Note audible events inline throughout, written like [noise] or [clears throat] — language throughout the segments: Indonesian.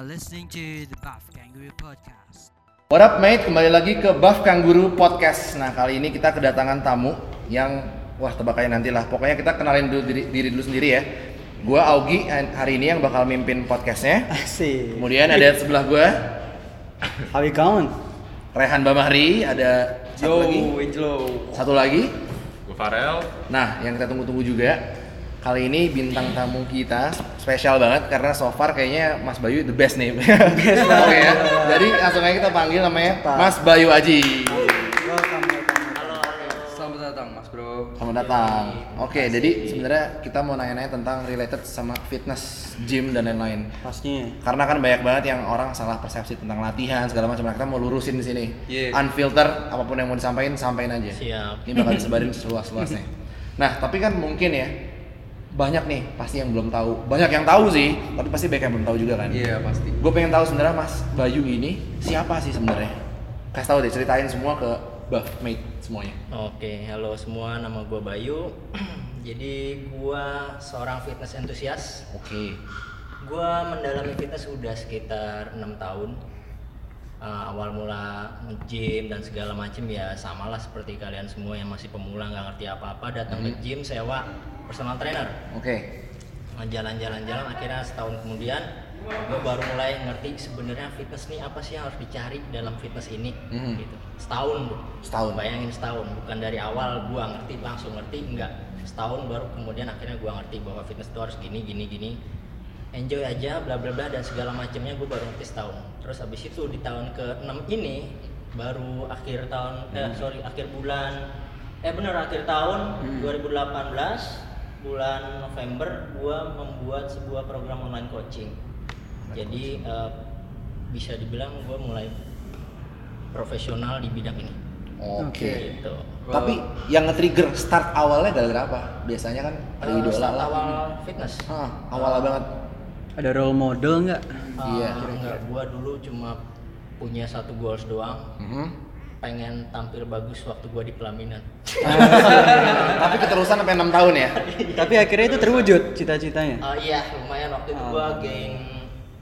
Are listening to the Buff Kangaroo Podcast. What up mate, kembali lagi ke Buff Kangguru Podcast Nah kali ini kita kedatangan tamu yang Wah tebakannya nanti lah Pokoknya kita kenalin dulu diri, diri dulu sendiri ya Gua Augie hari ini yang bakal mimpin podcastnya Asik. Kemudian ada sebelah gua How you going? Rehan Bamahri Ada satu lagi Angelo. Satu lagi Gue Farel. Nah yang kita tunggu-tunggu juga Kali ini bintang tamu kita spesial banget karena so far kayaknya Mas Bayu the best nih. [laughs] Oke ya. Jadi langsung aja kita panggil namanya Mas Bayu Aji. Selamat datang Mas Bro. Selamat datang. Oke, jadi sebenarnya kita mau nanya-nanya tentang related sama fitness, gym dan lain-lain. Pastinya. Karena kan banyak banget yang orang salah persepsi tentang latihan segala macam. Nah, kita mau lurusin di sini. Iya. Unfilter, apa pun yang mau disampaikan, sampaikan aja. Siap. Ini bakal disebarin seluas-luasnya. [laughs] Nah, tapi kan mungkin ya banyak nih pasti yang belum tahu. Banyak yang tahu sih, tapi pasti banyak yang belum tahu juga kan. Iya pasti. Gue pengen tahu sebenarnya Mas Bayu ini siapa sih sebenarnya? Kasih tahu deh, ceritain semua ke Buff Mate semuanya. Oke, halo semua, nama gue Bayu. [clears throat] Jadi gue seorang fitness entusias. Oke. Gue mendalami fitness udah sekitar enam tahun. Eh, awal mula nge-gym dan segala macem ya samalah seperti kalian semua yang masih pemula nggak ngerti apa-apa datang ke gym sewa personal trainer. Oke. jalan-jalan-jalan akhirnya setahun kemudian gue baru mulai ngerti sebenarnya fitness nih apa sih yang harus dicari dalam fitness ini Mhm. gitu setahun bro Setahun. bayangin setahun bukan dari awal gue ngerti langsung ngerti enggak setahun baru kemudian akhirnya gue ngerti bahwa fitness itu harus gini gini gini enjoy aja bla bla bla dan segala macamnya gue baru ngerti setahun terus habis itu di tahun ke 6 ini baru akhir tahun eh sorry akhir bulan eh bener akhir tahun 2018 bulan November gua membuat sebuah program online coaching jadi eh, bisa dibilang gua mulai profesional di bidang ini Oke. gitu Tapi yang nge-trigger start awalnya gara-gara apa? Biasanya kan ada Eh, idola lah. awal fitness Hah, awal banget. Ada role model nggak? Iya. Eh, enggak, gua dulu cuma punya satu goals doang Mhm. Pengen tampil bagus waktu gua di pelaminan [laughs] Tapi keterusan sampai 6 tahun ya. [laughs] Tapi akhirnya itu terwujud cita-citanya. Eh, iya lumayan waktu itu gua gain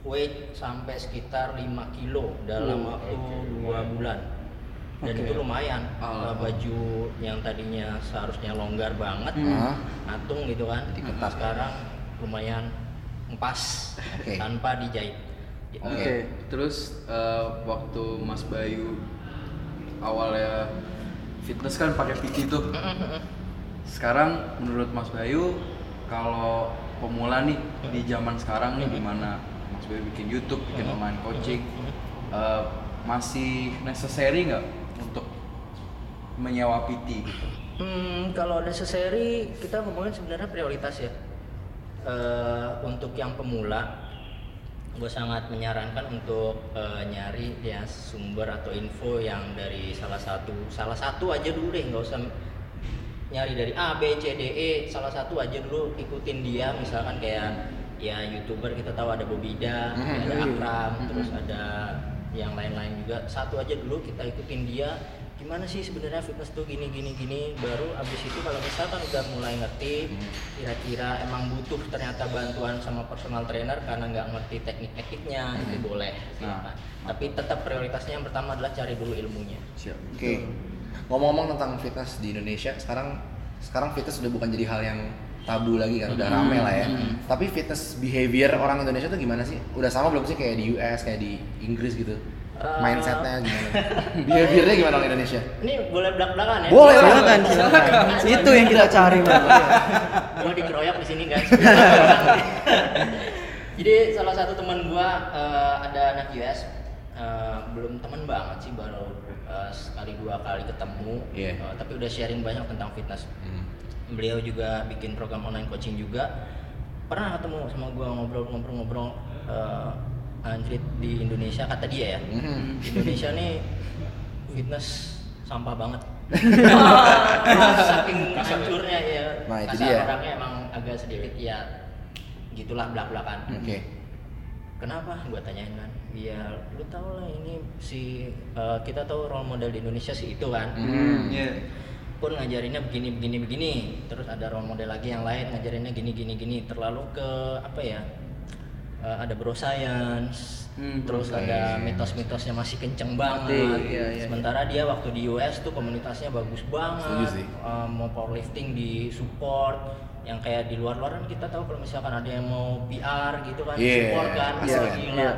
weight sampai sekitar 5 kilo dalam waktu dua bulan dan Oke. itu lumayan Alhamdulillah. baju yang tadinya seharusnya longgar banget Hmm. atung gitu kan ketat. sekarang lumayan empas Oke. tanpa dijahit. Oke. Oke. Terus eh, waktu Mas Bayu awalnya fitness kan pakai PT tuh. Sekarang menurut Mas Bayu kalau pemula nih di zaman sekarang nih gimana Mas Bayu bikin YouTube, bikin online coaching eh, masih necessary nggak untuk menyewa PT gitu? Hmm, kalau necessary kita ngomongin sebenarnya prioritas ya. Eh, untuk yang pemula, gue sangat menyarankan untuk eh, nyari ya sumber atau info yang dari salah satu salah satu aja dulu deh, nggak usah nyari dari A, B, C, D, E, salah satu aja dulu ikutin dia, misalkan kayak ya youtuber kita tahu ada Bobida, Mhm. ada. Akram, terus ada yang lain-lain juga. Satu aja dulu kita ikutin dia. Gimana sih sebenarnya fitness tuh gini gini gini. Baru abis itu kalau misalkan udah mulai ngerti, kira-kira emang butuh ternyata bantuan sama personal trainer karena nggak ngerti teknik-tekniknya itu boleh. silakan. Tapi tetap prioritasnya yang pertama adalah cari dulu ilmunya. Siap. Oke. Ngomong-ngomong tentang fitness di Indonesia, sekarang sekarang fitness udah bukan jadi hal yang tabu lagi kan, udah rame lah ya. Tapi fitness behavior orang Indonesia tuh gimana sih? Udah sama belum sih kayak di US, kayak di Inggris gitu? Eh, Mindsetnya gimana? [laughs] Behaviornya gimana orang Indonesia? Ini boleh belak-belakan ya? Boleh lah. Silakan, silakan. Itu yang kita cari, Bang. [laughs] gua dikeroyok di sini guys. [laughs] Jadi salah satu teman gua eh, ada anak US eh, belum teman banget sih baru eh, sekali dua kali ketemu Iya. Eh, tapi udah sharing banyak tentang fitness. Hmm. Beliau juga bikin program online coaching juga. Pernah ketemu sama gua ngobrol-ngobrol-ngobrol eh, anjrit di Indonesia kata dia ya. Mhm. Indonesia nih fitness sampah banget. [laughs] Saking hancurnya ya. Nah, itu dia. orangnya emang agak sedikit ya gitulah belak-belakan. Oke. Kenapa? Gua tanyain kan. Ya lu tau lah ini si eh, kita tahu role model di Indonesia sih itu kan. Hmm. Iya. pun ngajarinnya begini begini begini terus ada role model lagi yang lain ngajarinnya gini gini gini terlalu ke apa ya eh, ada bro science Hmm, terus ada mitos-mitosnya masih kenceng banget iya, iya, sementara dia waktu di US tuh komunitasnya bagus banget. Eh, mau powerlifting di support yang kayak di luar-luar kan kita tahu kalau misalkan ada yang mau PR gitu kan Iya, support kan Wah, kan? gila Iya.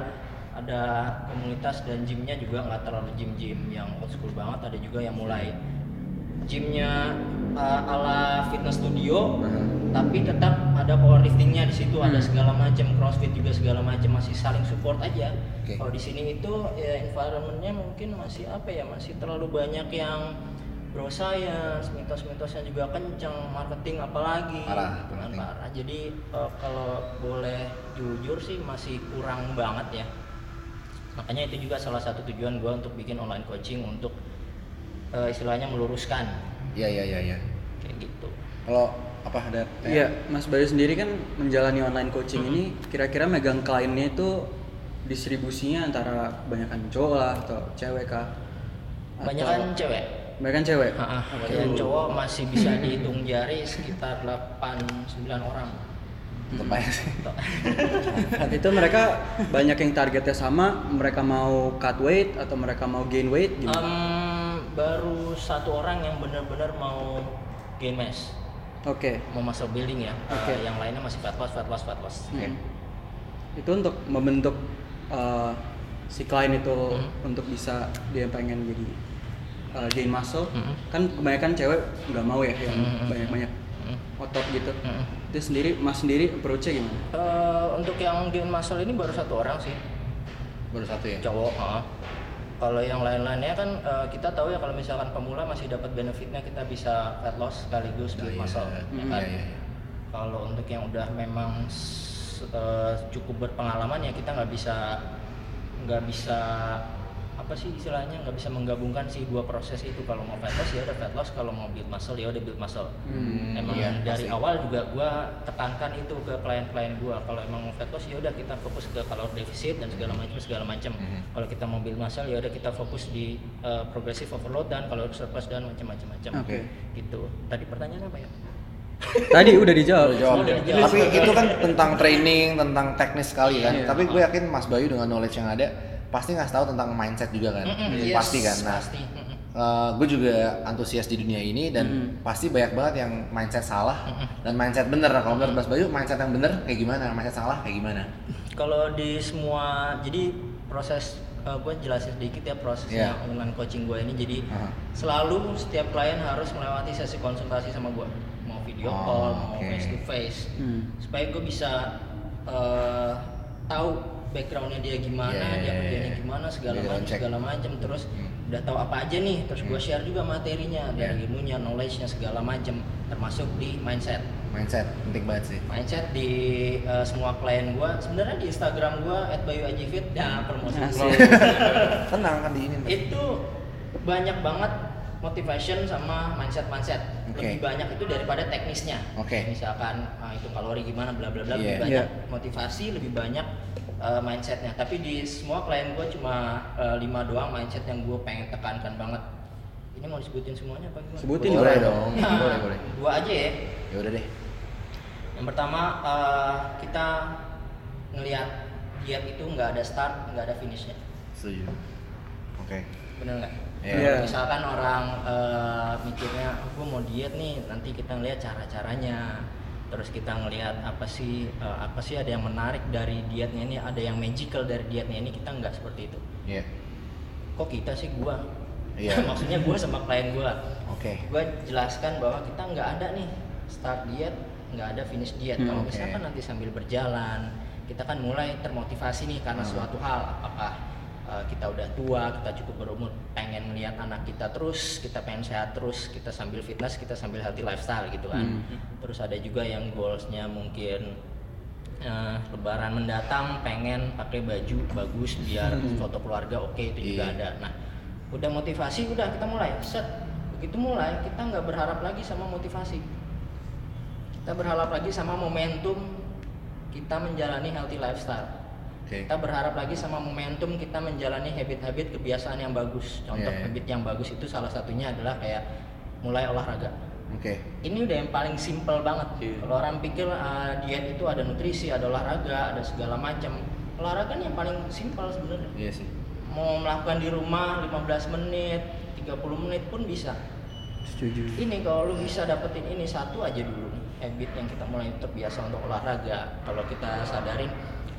ada komunitas dan gymnya juga nggak terlalu gym-gym yang old school banget ada juga yang mulai gymnya uh, ala fitness studio tapi tetap ada powerliftingnya di situ ada segala macam crossfit juga segala macam masih saling support aja. Oke. kalau di sini itu ya environmentnya mungkin masih apa ya masih terlalu banyak yang bro science mitos-mitosnya juga kenceng marketing apalagi. Parah, gitu kan, parah. Jadi uh, kalau boleh jujur sih masih kurang banget ya. Makanya itu juga salah satu tujuan gua untuk bikin online coaching untuk uh, istilahnya meluruskan Iya iya iya iya. kayak gitu Kalau apa ada? Iya, Mas Bayu sendiri kan menjalani online coaching ini kira-kira megang kliennya itu distribusinya antara kebanyakan cowok lah atau cewek kah? Atau- banyak kan cewek Kebanyakan cewek. Ha-ha, kebanyakan cowok masih bisa dihitung jari sekitar 8-9 orang Tetep aja sih. [laughs] itu mereka banyak yang targetnya sama, mereka mau cut weight atau mereka mau gain weight gimana? Em, baru satu orang yang benar-benar mau gain mass Oke. mau muscle building ya Oke. Eh, yang lainnya masih fat loss fat loss fat loss Hmm. Itu untuk membentuk uh, si klien itu Hmm. untuk bisa dia pengen jadi uh, gain muscle. Hmm. Kan kebanyakan cewek nggak mau ya yang Hmm. banyak-banyak Hmm. otot gitu. Hmm. Itu sendiri Mas sendiri approach-nya gimana? Eh, untuk yang gain muscle ini baru satu orang sih Baru satu ya. cowok ha. Kalau yang lain-lainnya kan eh, kita tahu ya kalau misalkan pemula masih dapat benefitnya kita bisa fat loss sekaligus build Iya, muscle iya, ya iya, kan? iya, iya. kalau untuk yang udah memang eh, cukup berpengalaman ya kita nggak bisa nggak bisa apa sih istilahnya nggak bisa menggabungkan si dua proses itu kalau mau fat loss ya udah fat loss kalau mau build muscle ya udah build muscle Hmm, emang iya, dari pasti. awal juga gua tekankan itu ke klien-klien gua kalau emang mau fat loss ya udah kita fokus ke kalori defisit dan segala macam segala macam Mhm. kalau kita mau build muscle ya udah kita fokus di uh, progressive overload dan kalori surplus dan macam-macam macam Oke. gitu tadi pertanyaan apa ya Tadi udah dijawab. Udah jawab. Udah dijawab. Tapi itu kan tentang training, tentang teknis sekali kan. Iya. Tapi gue yakin Mas Bayu dengan knowledge yang ada pasti ngasih tahu tentang mindset juga kan. Mm-mm, yes, Pasti kan. Nah, pasti Mm-mm. gue juga antusias di dunia ini dan pasti banyak banget yang mindset salah dan mindset bener. Kalau menurut Mas Bayu mindset yang bener kayak gimana? Mindset salah kayak gimana? Kalau di semua, jadi proses gue jelasin sedikit ya prosesnya Iya. online coaching gue ini. Jadi Aha. selalu setiap klien harus melewati sesi konsultasi sama gue, mau video Oh, call, mau oke. face to face, Hmm. supaya gue bisa eh, tahu backgroundnya dia gimana, Iya, dia iya, kerjanya iya. gimana, segala Background macam, segala macam. Terus Hmm. udah tahu apa aja nih, terus gue share juga materinya dari Iya. ilmunya, knowledge-nya segala macam, termasuk di mindset Mindset penting banget sih. mindset di uh, semua klien gua sebenarnya di Instagram gua @bayuajifit nah promosi. Tenang [laughs] kan di ini. itu banyak banget motivation sama mindset mindset Oke. lebih banyak itu daripada teknisnya Oke. misalkan ah, itu kalori gimana bla bla bla lebih Iya. banyak Iya. motivasi lebih banyak uh, mindsetnya tapi di semua klien gua cuma uh, lima doang mindset yang gua pengen tekankan banget ini mau disebutin semuanya apa gimana? Sebutin Boleh dong. dong. Nah, Boleh boleh. dua aja ya Ya udah deh. yang pertama eh, kita ngelihat diet itu nggak ada start, nggak ada finishnya, Setuju. Oke. bener nggak? Iya. Iya. Misalkan orang eh, mikirnya, gue mau diet nih, nanti kita ngelihat cara-caranya, terus kita ngelihat apa sih, eh, apa sih ada yang menarik dari dietnya ini, ada yang magical dari dietnya ini, kita nggak seperti itu. Iya. Kok kita sih gua? Iya. [laughs] Maksudnya gua sama klien gua. Oke. Gua jelaskan bahwa kita nggak ada nih start diet, nggak ada finish diet. Hmm, Kalau oke. misalkan nanti sambil berjalan, kita kan mulai termotivasi nih karena Hmm. suatu hal. Apakah uh, kita udah tua, kita cukup berumur, pengen melihat anak kita terus, kita pengen sehat terus, kita sambil fitness, kita sambil healthy lifestyle gitu kan. Hmm. Terus ada juga yang goalsnya mungkin uh, lebaran mendatang pengen pakai baju bagus biar foto keluarga oke itu juga Iya. ada. Nah, udah motivasi udah kita mulai set begitu mulai kita nggak berharap lagi sama motivasi kita berharap lagi sama momentum kita menjalani healthy lifestyle Oke. kita berharap lagi sama momentum kita menjalani habit-habit kebiasaan yang bagus contoh Iya, iya. habit yang bagus itu salah satunya adalah kayak mulai olahraga Oke. Ini udah yang paling simple banget. Iya. Kalau orang pikir ah, diet itu ada nutrisi, ada olahraga, ada segala macam. Olahraga ini yang paling simpel sebenarnya. Iya sih. Mau melakukan di rumah 15 menit, 30 menit pun bisa. Setuju. Ini kalau lu bisa dapetin ini satu aja dulu habit yang kita mulai terbiasa untuk olahraga. Kalau kita sadarin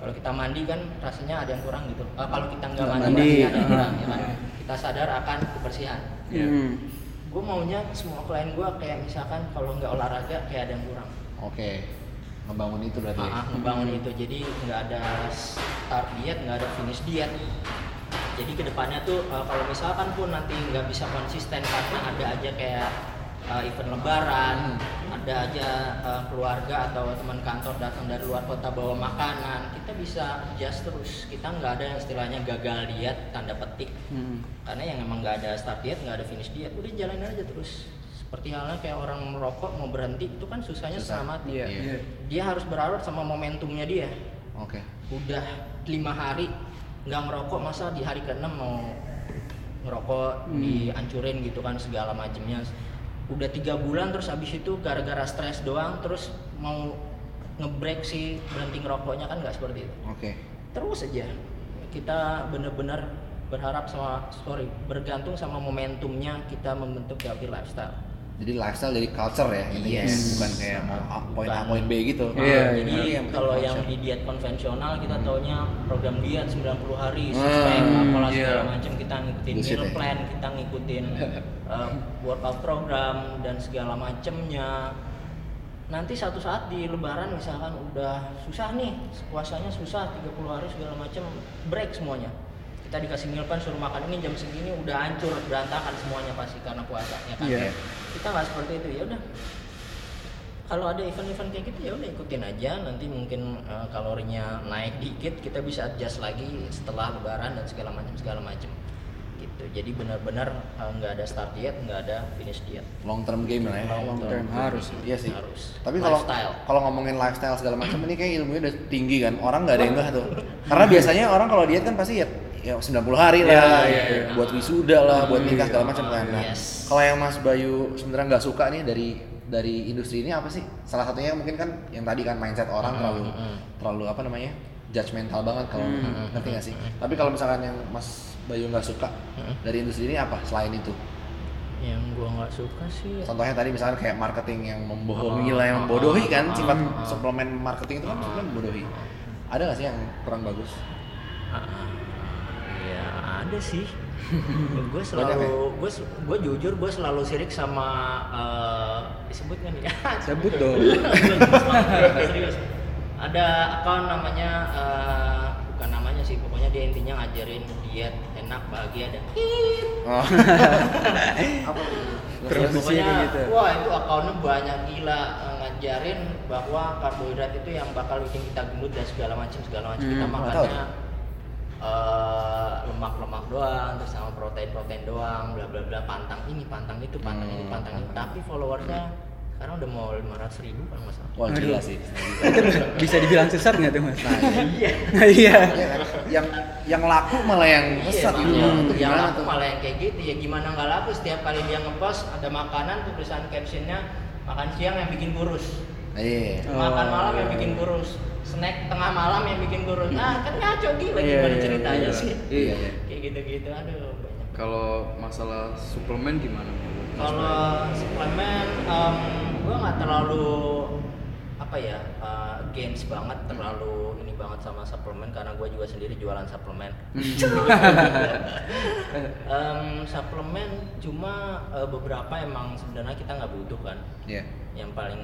kalau kita mandi kan rasanya ada yang kurang gitu. Ah, kalau kita nggak mandi, mandi, rasanya ada yang kurang. ya kan? ah. [laughs] Kita sadar akan kebersihan. Iya. Hmm. Gue maunya semua klien gue kayak misalkan kalau nggak olahraga kayak ada yang kurang. Oke. Ngebangun itu berarti. ya? Ah, ngebangun itu jadi nggak ada start diet, nggak ada finish diet. Jadi ke depannya tuh eh, kalau misalkan pun nanti nggak bisa konsisten karena ada aja kayak eh, event lebaran, ada aja eh, keluarga atau teman kantor datang dari luar kota bawa makanan, kita bisa adjust terus. Kita nggak ada yang istilahnya gagal diet tanda petik. Hmm. Karena yang emang nggak ada start diet, nggak ada finish diet, udah jalanin aja terus. Seperti halnya kayak orang merokok mau berhenti itu kan susahnya Susah. setengah mati Iya. Iya. dia harus berharap sama momentumnya dia Oke. udah lima hari nggak ngerokok masa di hari ke-6 mau ngerokok Hmm. dihancurin gitu kan segala macamnya udah tiga bulan terus habis itu gara-gara stres doang terus mau ngebreak si berhenti ngerokoknya kan nggak seperti itu Oke. terus aja kita bener-bener berharap sama sorry bergantung sama momentumnya kita membentuk healthy lifestyle Jadi lifestyle jadi culture ya intinya. Yes. Bukan kayak mau A, poin A Bukan. poin B gitu. Iya, Nah, iya. jadi Berarti yang penting kalau yang di diet konvensional kita taunya program diet 90 hari, Hmm, six pack, apalah iya. segala macam kita ngikutin Bullshit meal ya. plan, kita ngikutin [laughs] uh, workout program dan segala macamnya. Nanti satu saat di lebaran misalkan udah susah nih, puasanya susah 30 hari segala macam, break semuanya. Kita dikasih meal plan suruh makan ini jam segini udah hancur berantakan semuanya pasti karena puasa ya kan. Iya. Kita nggak seperti itu ya udah kalau ada event-event kayak gitu ya udah ikutin aja nanti mungkin eh, kalorinya naik dikit kita bisa adjust lagi setelah lebaran dan segala macam segala macam jadi benar-benar eh, nggak ada start diet nggak ada finish diet Long term game lah ya. Long term harus. Iya sih. Harus. Tapi kalau kalau ngomongin lifestyle segala macam ini kayak ilmunya udah tinggi kan. Orang nggak ada yang [laughs] nggak tuh. Karena biasanya orang kalau diet kan pasti ya ya 90 hari lah, Iya, iya, iya. buat wisuda lah, buat nikah segala macam kan. Nah, Yes. kalau yang Mas Bayu sebenarnya nggak suka nih dari dari industri ini apa sih? Salah satunya mungkin kan yang tadi kan mindset orang terlalu terlalu apa namanya? judgmental banget kalau ngerti nggak sih? Tapi kalau misalkan yang Mas Bayu nggak suka dari industri ini apa selain itu? yang gua nggak suka sih Contohnya tadi misalkan kayak marketing yang membohongi Oh, lah, yang oh, membodohi oh, kan oh, sifat oh. suplemen marketing itu kan sebenarnya membodohi. Ada nggak sih yang kurang bagus? Ah, ya ada sih [laughs] gue Banyak selalu gue gue jujur gue selalu sirik sama eh, disebut kan [laughs] ya Sebut dong. serius ada akun namanya eh, dia intinya ngajarin diet enak bahagia dan Oh. [laughs] apa pokoknya kayak gitu. wah itu akunnya banyak gila. Ngajarin bahwa karbohidrat itu yang bakal bikin kita gendut dan segala macam segala macam kita Hmm, tahu makannya eh, lemak-lemak doang terus sama protein-protein doang bla bla bla. Pantang ini pantang itu pantang ini Hmm, pantang itu. tapi followersnya sekarang udah mau 500 ribu kalau nggak salah Wah gila sih. Itu [laughs] bisa dibilang sesat nggak tuh mas? Nah, iya Iya. Ya kan? yang yang laku malah yang pesat Iya, gitu. yang, Itu yang gimana laku tuh? malah yang kayak gitu ya gimana nggak laku setiap kali dia ngepost ada makanan tulisan captionnya makan siang yang bikin kurus Iya. Oh, makan malam yang iya. bikin kurus snack tengah malam yang bikin kurus nah kan ngaco gila Iya, gimana iya, ceritanya iya. sih Iya, iya. kayak gitu-gitu aduh banyak Kalau masalah suplemen gimana? kalau suplemen em, gua nggak terlalu apa ya uh, against banget terlalu ini banget sama suplemen karena gua juga sendiri jualan suplemen [laughs] Em, suplemen cuma eh, beberapa emang sebenarnya kita nggak butuh kan Iya. yang paling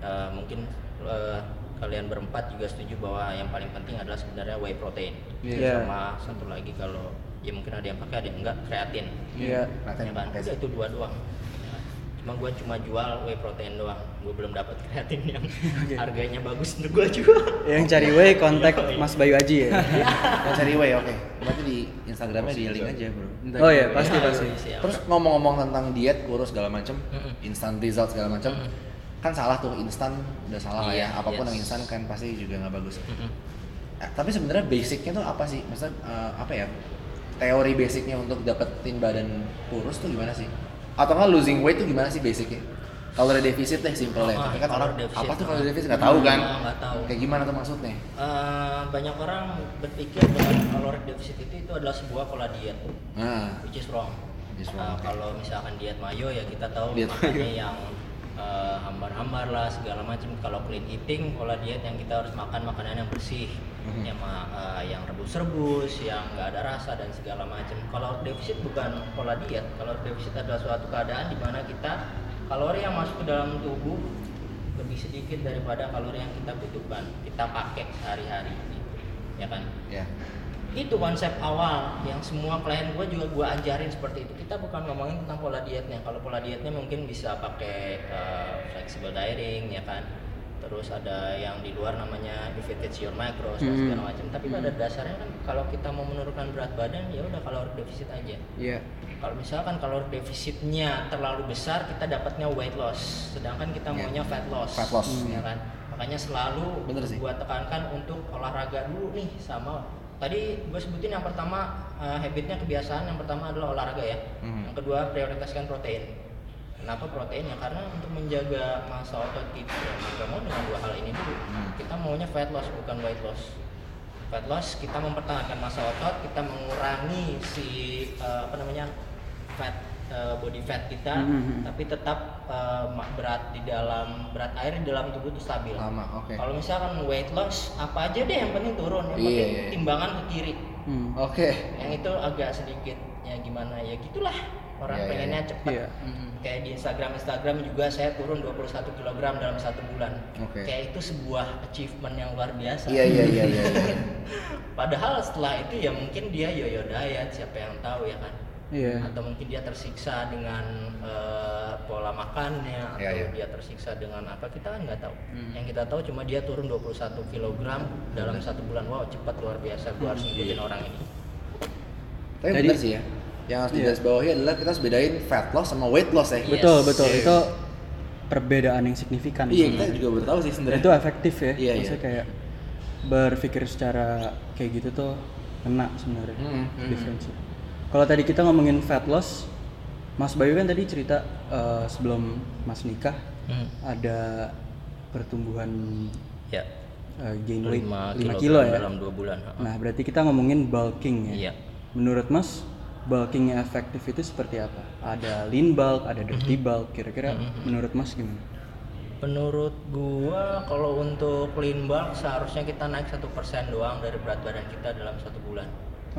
eh, mungkin eh, kalian berempat juga setuju bahwa yang paling penting adalah sebenarnya whey protein Iya. sama satu lagi kalau ya mungkin ada yang pakai ada yang enggak kreatin Iya. Kreatin kan udah sih. itu dua doang cuma gua cuma jual whey protein doang gua belum dapat kreatin yang harganya bagus untuk gua jual Yang cari way kontak Mas Bayu Aji ya. Yang cari way oke. Berarti di Instagramnya di link aja bro. Entah Oh iya pasti pasti. Siap. Terus ngomong-ngomong tentang diet, kurus segala macem, Mm-mm. instant result segala macem, Mm-mm. kan salah tuh instan udah salah lah ya. Iya, Apa pun yes. yang instan kan pasti juga nggak bagus. Mm-mm. Eh, tapi sebenarnya basicnya tuh apa sih? Maksudnya eh, apa ya? Teori basicnya untuk dapetin badan kurus tuh gimana sih? Atau nggak losing weight tuh gimana sih basicnya? kalori defisit deh simpelnya. Tapi kan orang defisit. apa tuh kalori defisit nggak tahu kan? Nggak tahu. Kayak gimana tuh maksudnya? Eh, banyak orang berpikir bahwa kalori defisit itu itu adalah sebuah pola diet, Nah, which is wrong. Which is wrong, oke. kalau misalkan diet mayo ya kita tahu Diet makannya yang eh, hambar-hambar lah segala macam. Kalau clean eating pola diet yang kita harus makan makanan yang bersih, Mhm. yang eh, yang rebus-rebus, yang nggak ada rasa dan segala macam. Kalori defisit bukan pola diet. Kalori defisit adalah suatu keadaan di mana kita kalori yang masuk ke dalam tubuh lebih sedikit daripada kalori yang kita butuhkan kita pakai sehari-hari ya kan ya. Itu konsep awal yang semua klien gue juga gue ajarin seperti itu kita bukan ngomongin tentang pola dietnya kalau pola dietnya mungkin bisa pakai uh, flexible dieting ya kan terus ada yang di luar namanya if it your macros dan Hmm. segala macam tapi pada dasarnya kan kalau kita mau menurunkan berat badan ya udah kalori defisit aja Iya. kalau misalkan kalori defisitnya terlalu besar kita dapatnya weight loss sedangkan kita Iya. maunya fat loss Fat loss. ya kan makanya selalu Bener sih. gua tekankan untuk olahraga dulu nih sama tadi gue sebutin yang pertama eh, habitnya kebiasaan yang pertama adalah olahraga ya Hmm. yang kedua prioritaskan protein kenapa protein ya karena untuk menjaga massa otot kita ya, kita mau dengan dua hal ini dulu Hmm. kita maunya fat loss bukan weight loss fat loss kita mempertahankan massa otot kita mengurangi si eh, apa namanya fat eh, body fat kita Mhm. tapi tetap eh, ma- berat di dalam berat air di dalam tubuh itu stabil Lama, oke. kalau misalkan weight loss apa aja deh yang penting turun yang Iya, penting iya, iya. timbangan ke kiri Hmm. Oke. yang itu agak sedikit ya gimana ya gitulah orang Iya, iya, pengennya iya. cepet Iya. Mm, kayak di Instagram Instagram juga saya turun 21 kg dalam satu bulan Oke. kayak itu sebuah achievement yang luar biasa iya iya. iya. [laughs] padahal setelah itu ya mungkin dia yoyo diet siapa yang tahu ya kan Iya. atau mungkin dia tersiksa dengan eh, pola makannya atau Iya, iya. dia tersiksa dengan apa kita kan nggak tahu Hmm. yang kita tahu cuma dia turun 21 kg dalam satu bulan wow cepat luar biasa gua harus ngikutin orang ini Tapi Jadi- benar sih ya. Yang harus digarisbawahi adalah kita harus bedain fat loss sama weight loss ya. Iya. Betul, Yes. betul. Iya. Itu perbedaan yang signifikan. Iya, kita juga baru tahu sih sebenarnya. itu efektif ya. Iya, Maksudnya iya. kayak berpikir secara kayak gitu tuh kena sebenarnya Hmm, hmm. difference. Kalau tadi kita ngomongin fat loss, Mas Bayu kan tadi cerita eh, sebelum Mas nikah Hmm. ada pertumbuhan ya eh, gain weight 5 5 kilo, kilo ya. dalam dua bulan Nah, berarti kita ngomongin bulking ya. Iya. Menurut Mas, bulking yang efektif itu seperti apa? Ada lean bulk, ada dirty bulk. Kira-kira menurut Mas gimana? Menurut gua kalau untuk lean bulk seharusnya kita naik satu persen doang dari berat badan kita dalam satu bulan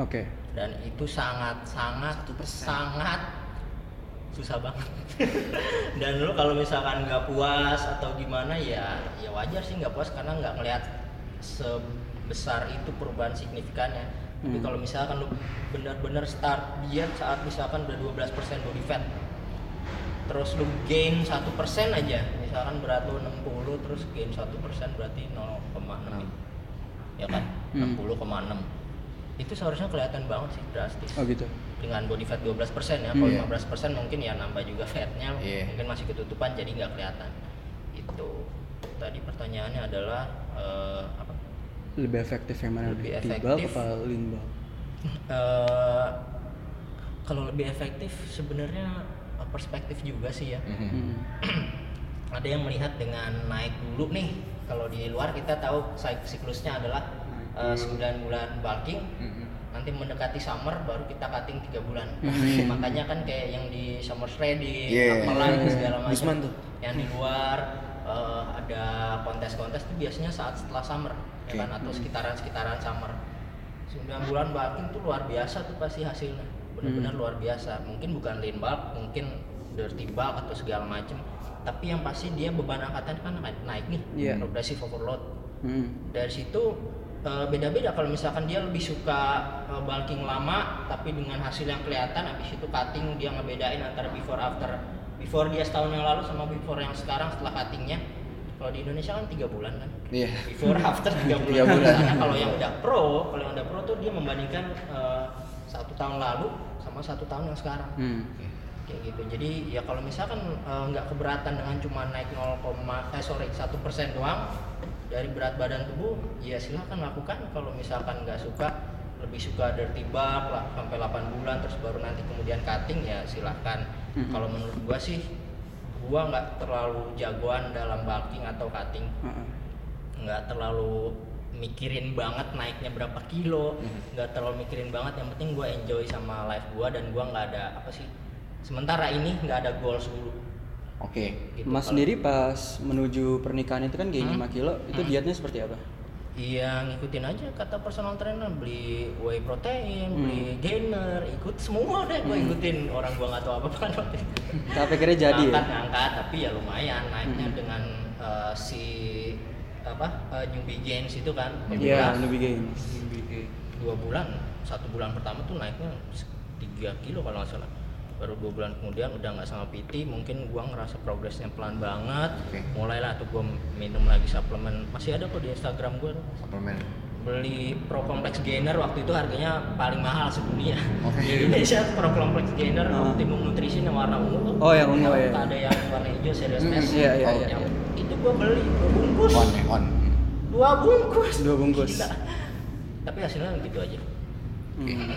Oke. Dan itu sangat sangat sangat susah banget. [laughs] Dan lu kalau misalkan nggak puas atau gimana ya ya wajar sih nggak puas karena nggak ngelihat sebesar itu perubahan signifikannya. Tapi Hmm. kalau misalkan lu benar-benar start diet saat misalkan udah 12% body fat terus lu gain satu persen aja misalkan berat lu 60 terus gain satu persen berarti 0,6 ya kan? Hmm. 60,6 itu seharusnya kelihatan banget sih drastis Oh gitu. dengan body fat 12% ya kalau Iya. 15% mungkin ya nambah juga fatnya Iya. mungkin masih ketutupan jadi nggak kelihatan itu tadi pertanyaannya adalah eh, apa Lebih efektif yang mana? Lebih efektif. apa lean bulk? [laughs] Eh, kalau lebih efektif sebenarnya eh, perspektif juga sih ya Mhm. Hmm. [clears throat] ada yang melihat dengan naik dulu nih kalau di luar kita tahu sik- siklusnya adalah eh, 9 bulan bulking Mhm. nanti mendekati summer baru kita cutting tiga bulan Hmm. makanya kan kayak yang di summer shredding Iya. apalah segala macam Gusman tuh. yang di luar eh, ada kontes-kontes itu biasanya saat setelah summer Oke. ya kan atau sekitaran-sekitaran summer 9 bulan bulking tuh luar biasa tuh pasti hasilnya benar-benar Hmm. luar biasa mungkin bukan lean bulk mungkin dirty bulk atau segala macam tapi yang pasti dia beban angkatan kan naik, naik nih Iya. progressive overload Hmm. dari situ eh, beda-beda. Kalau misalkan dia lebih suka eh, bulking lama tapi dengan hasil yang kelihatan habis itu cutting dia ngebedain antara before after. Before dia setahun yang lalu sama before yang sekarang setelah cuttingnya. Kalau di Indonesia kan tiga bulan kan? Iya. before [laughs] after tiga bulan, Tiga bulan. karena kalau yang udah pro kalau yang udah pro tuh dia membandingkan eh, satu tahun lalu sama satu tahun yang sekarang. Hmm. kayak gitu. Jadi ya kalau misalkan nggak keberatan dengan cuma naik 0, eh sorry satu persen doang dari berat badan tubuh ya silahkan lakukan kalau misalkan nggak suka lebih suka dirty bulk lah sampai 8 bulan terus baru nanti kemudian cutting ya silahkan Mhm. kalau menurut gua sih gua nggak terlalu jagoan dalam bulking atau cutting Heeh. nggak terlalu mikirin banget naiknya berapa kilo nggak terlalu mikirin banget yang penting gua enjoy sama life gua dan gua nggak ada apa sih sementara ini nggak ada goals dulu Oke. gitu. Mas Kalau- sendiri pas menuju pernikahan itu kan gain Hmm. 5 kilo, itu Hmm. dietnya seperti apa? Iya ngikutin aja kata personal trainer beli whey protein, Hmm. beli gainer, ikut semua deh gue ikutin orang gua nggak tahu apa apa waktu itu. Tapi akhirnya jadi ya? ngangkat, ngangkat tapi ya lumayan naiknya Hmm. dengan eh, si apa uh, newbie gains itu kan Iya, 15. lebih gains. dua bulan satu bulan pertama tuh naiknya 3 kilo kalau nggak salah baru dua bulan kemudian udah nggak sama PT mungkin gua ngerasa progresnya pelan banget Oke. mulailah tuh gua minum lagi suplemen masih ada kok di Instagram gua tuh. Suplemen. beli Pro Complex Gainer waktu itu harganya paling mahal sedunia Oke. di Indonesia Pro Complex Gainer Ah. Optimum Nutrition yang warna ungu tuh Oh, yang ungu, ya. ada yang warna hijau Serious Hmm, Mass iya, iya, Oh, iya, yang iya. itu gua beli dua bungkus On ya, on. dua bungkus Dua bungkus. Gila. tapi hasilnya gitu aja. Hmm.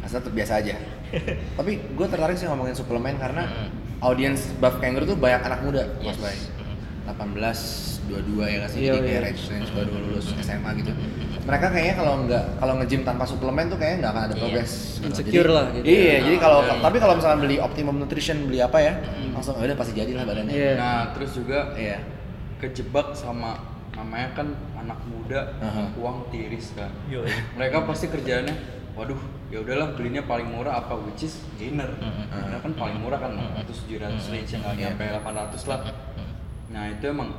Asal tetap biasa aja. [laughs] Tapi gue tertarik sih ngomongin suplemen karena Mm. audiens buff kangaroo tuh banyak anak muda, Mas Yes. Bay. Mm. 18, 22 ya kasih Iya, jadi kayak iya. range range baru lulus SMA gitu. Mereka kayaknya kalau nggak kalau nge-gym tanpa suplemen tuh kayaknya nggak akan ada Iya. progres. gitu. Insecure Jadi- lah gitu. Iya, Ah, jadi kalau iya, iya. tapi kalau misalnya beli Optimum Nutrition beli apa ya, langsung "Oh, udah pasti jadi lah badannya. Iya. Nah, terus juga Iya. kejebak sama namanya kan anak muda, Aha. uang tiris kan. Yo, Mereka pasti kerjaannya, waduh, ya udahlah belinya paling murah apa which is gainer. Mm-mm. Karena kan paling murah kan 600 700 range yang nggak Iya. nyampe 800 lah. Nah, itu emang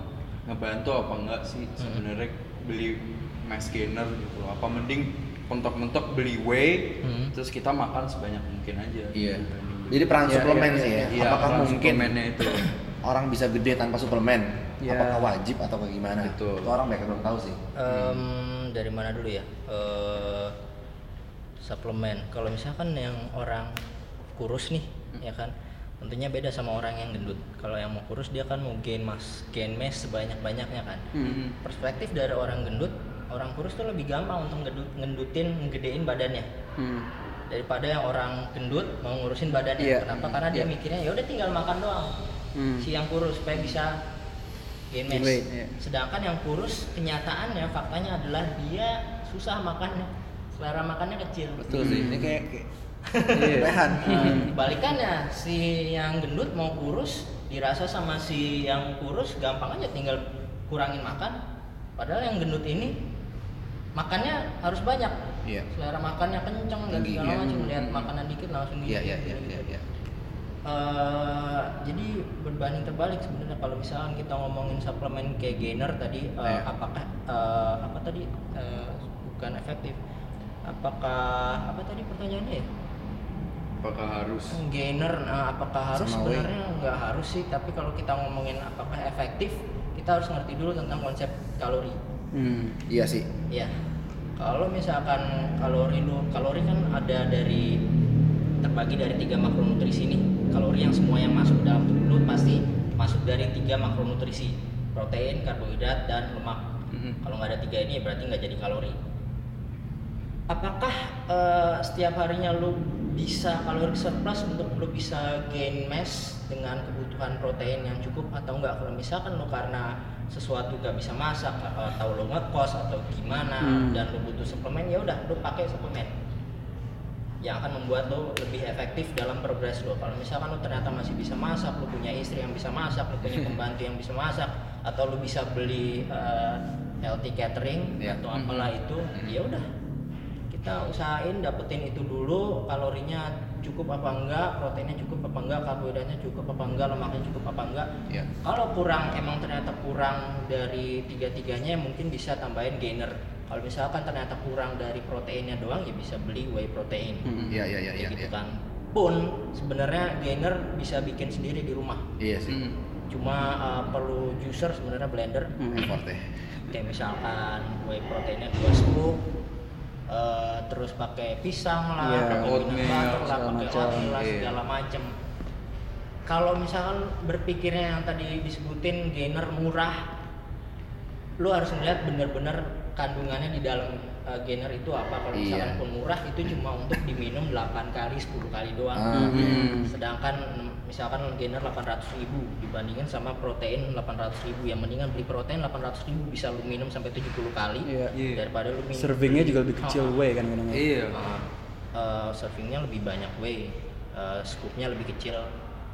ngebantu apa enggak sih sebenarnya beli mass gainer gitu loh. Apa mending mentok-mentok beli whey Hmm. terus kita makan sebanyak mungkin aja. Iya. Beli- Jadi peran Iya, suplemen iya, sih ya. Iya, Apakah peran mungkin itu. [clears throat] orang bisa gede tanpa suplemen? Iya. Apakah wajib atau kayak gimana? Betul. Itu orang banyak yang belum tahu sih. Em, dari mana dulu ya? Eh, suplemen. Kalau misalkan yang orang kurus nih, ya kan, tentunya beda sama orang yang gendut. Kalau yang mau kurus dia kan mungkin mas gain mass sebanyak banyaknya kan. Hmm. Perspektif dari orang gendut, orang kurus tuh lebih gampang untuk ngedut, ngendutin, ngegedein badannya Hmm. daripada yang orang gendut mau ngurusin badannya. Iya. Kenapa? Karena dia Iya. mikirnya ya udah tinggal makan doang. Hmm. Si yang kurus supaya bisa gain Gain mass. iya. Sedangkan yang kurus kenyataannya faktanya adalah dia susah makannya. Selera makannya kecil. Betul sih. Ini kayak, kayak [laughs] Iya. lehan. Hmm. Balikannya si yang gendut mau kurus dirasa sama si yang kurus gampang aja tinggal kurangin makan. Padahal yang gendut ini makannya harus banyak. Iya. Selera makannya kenceng dan segala iya. macam lihat Hmm. makanan dikit langsung Iya, iya, iya, gitu. iya, iya. Eh, jadi berbanding terbalik sebenarnya kalau misalkan kita ngomongin suplemen kayak gainer tadi Iya. apakah eh, apa tadi eh, bukan efektif apakah apa tadi pertanyaannya ya? Apakah harus? Gainer nah, apakah harus Sama sebenarnya? Nggak harus sih tapi kalau kita ngomongin apakah efektif kita harus ngerti dulu tentang konsep kalori. Hmm. Iya sih. ya kalau misalkan kalori lu kalori kan ada dari terbagi dari tiga makronutrisi nih. Kalori yang semua yang masuk dalam tubuh lu pasti masuk dari tiga makronutrisi. Protein karbohidrat dan lemak. Mhm. kalau nggak ada tiga ini berarti nggak jadi kalori apakah eh, setiap harinya lu bisa kalori surplus untuk lu bisa gain mass dengan kebutuhan protein yang cukup atau enggak kalau misalkan lu karena sesuatu gak bisa masak atau lu ngekos atau gimana Hmm. dan lu butuh suplemen ya udah lu pakai suplemen yang akan membuat lo lebih efektif dalam progres lo. Kalau misalkan lo ternyata masih bisa masak, lo punya istri yang bisa masak, lo punya [laughs] pembantu yang bisa masak, atau lo bisa beli eh, healthy catering Ya. atau apalah itu, ya udah kita usahain dapetin itu dulu kalorinya cukup apa enggak, proteinnya cukup apa enggak, karbohidratnya cukup apa enggak, lemaknya cukup apa enggak. Iya. Kalau kurang emang ternyata kurang dari tiga-tiganya mungkin bisa tambahin gainer. Kalau misalkan ternyata kurang dari proteinnya doang ya bisa beli whey protein. Hmm. Iya, iya, iya, iya. Gitu iya. kan. Pun sebenarnya gainer bisa bikin sendiri di rumah. Iya sih. Hmm. Cuma uh, perlu juicer sebenarnya blender. Hmm. Ya. Kayak misalkan whey proteinnya dua scoop. Uh, terus pakai pisang lah, Iya, pakai oatmeal, butter lah, pakai macam. oatmeal lah, Iya. segala macem. Kalau misalkan berpikirnya yang tadi disebutin gainer murah, lu harus melihat benar-benar kandungannya di dalam uh, gainer itu apa kalau misalkan Iya. pun murah itu cuma untuk diminum 8 kali 10 kali doang. Hmm. sedangkan mm, misalkan gainer 800 ribu dibandingkan sama protein 800 ribu yang mendingan beli protein 800 ribu bisa lu minum sampai 70 kali Iya. Iya. daripada lu minum Servingnya juga lebih kecil Ah, way kan kadang Iya. ah. Uh, servingnya lebih banyak whey uh, scoopnya lebih kecil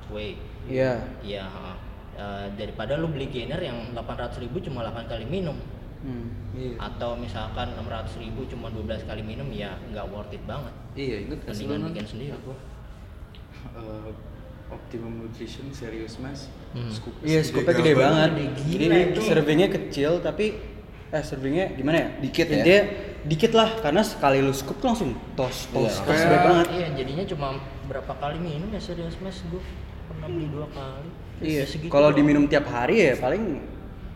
whey Iya. Iya, ha. Eh, daripada lu beli gainer yang 800 ribu cuma 8 kali minum Hmm. Iya. atau misalkan 600 ribu cuma 12 kali minum ya nggak worth it banget Iya, sih mendingan bikin sendiri Eh, Optimum Nutrition Serious Mass Hmm. scoop Iya, scoopnya gede banget. Gede Jadi gila itu. servingnya kecil tapi eh servingnya gimana ya? Dikit ya? Intinya dikit lah karena sekali lu scoop tuh langsung tos tos Iya. tos banget. iya jadinya cuma berapa kali minum ya serius mas gue pernah beli dua kali Iya. Ya Kalau diminum tiap hari ya paling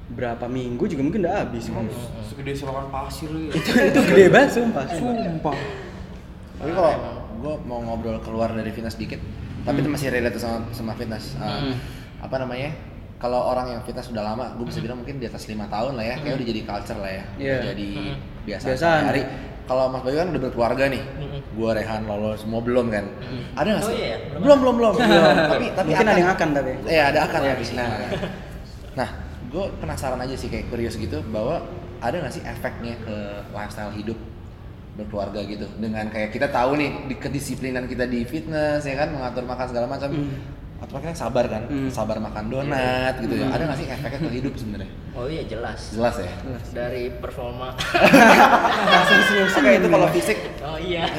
berapa minggu juga mungkin udah habis. Hmm. Segede selokan pasir lagi. itu itu gede banget sumpah. Sumpah. Tapi kalau gue mau ngobrol keluar dari fitness dikit, tapi itu masih relate sama sama fitness. Uh, Apa namanya? Kalau orang yang fitness sudah lama, gue bisa bilang mungkin di atas lima tahun lah ya, kayak udah jadi culture lah ya, Iya. udah jadi biasa hari. Kalau Mas Bayu kan udah berkeluarga nih, gue Rehan, Lolo semua belum kan? Ada nggak Oh sih? iya ya? Belum Belum belum belum. [laughs] Tapi tapi Mungkin ada yang akan tapi. Iya ada akan tapi nah. Nah, gue penasaran aja sih kayak curious gitu bahwa ada nggak sih efeknya ke lifestyle hidup berkeluarga gitu? Dengan kayak kita tahu nih di kedisiplinan kita di fitness ya kan? Mengatur makan segala macam. Atau makanya sabar kan? Hmm. sabar makan donat gitu ya. Ada nggak sih efeknya ke hidup sebenarnya? Oh iya jelas. Jelas ya? Dari performa. [laughs] Langsung senyum oke itu kalau fisik. Oh iya.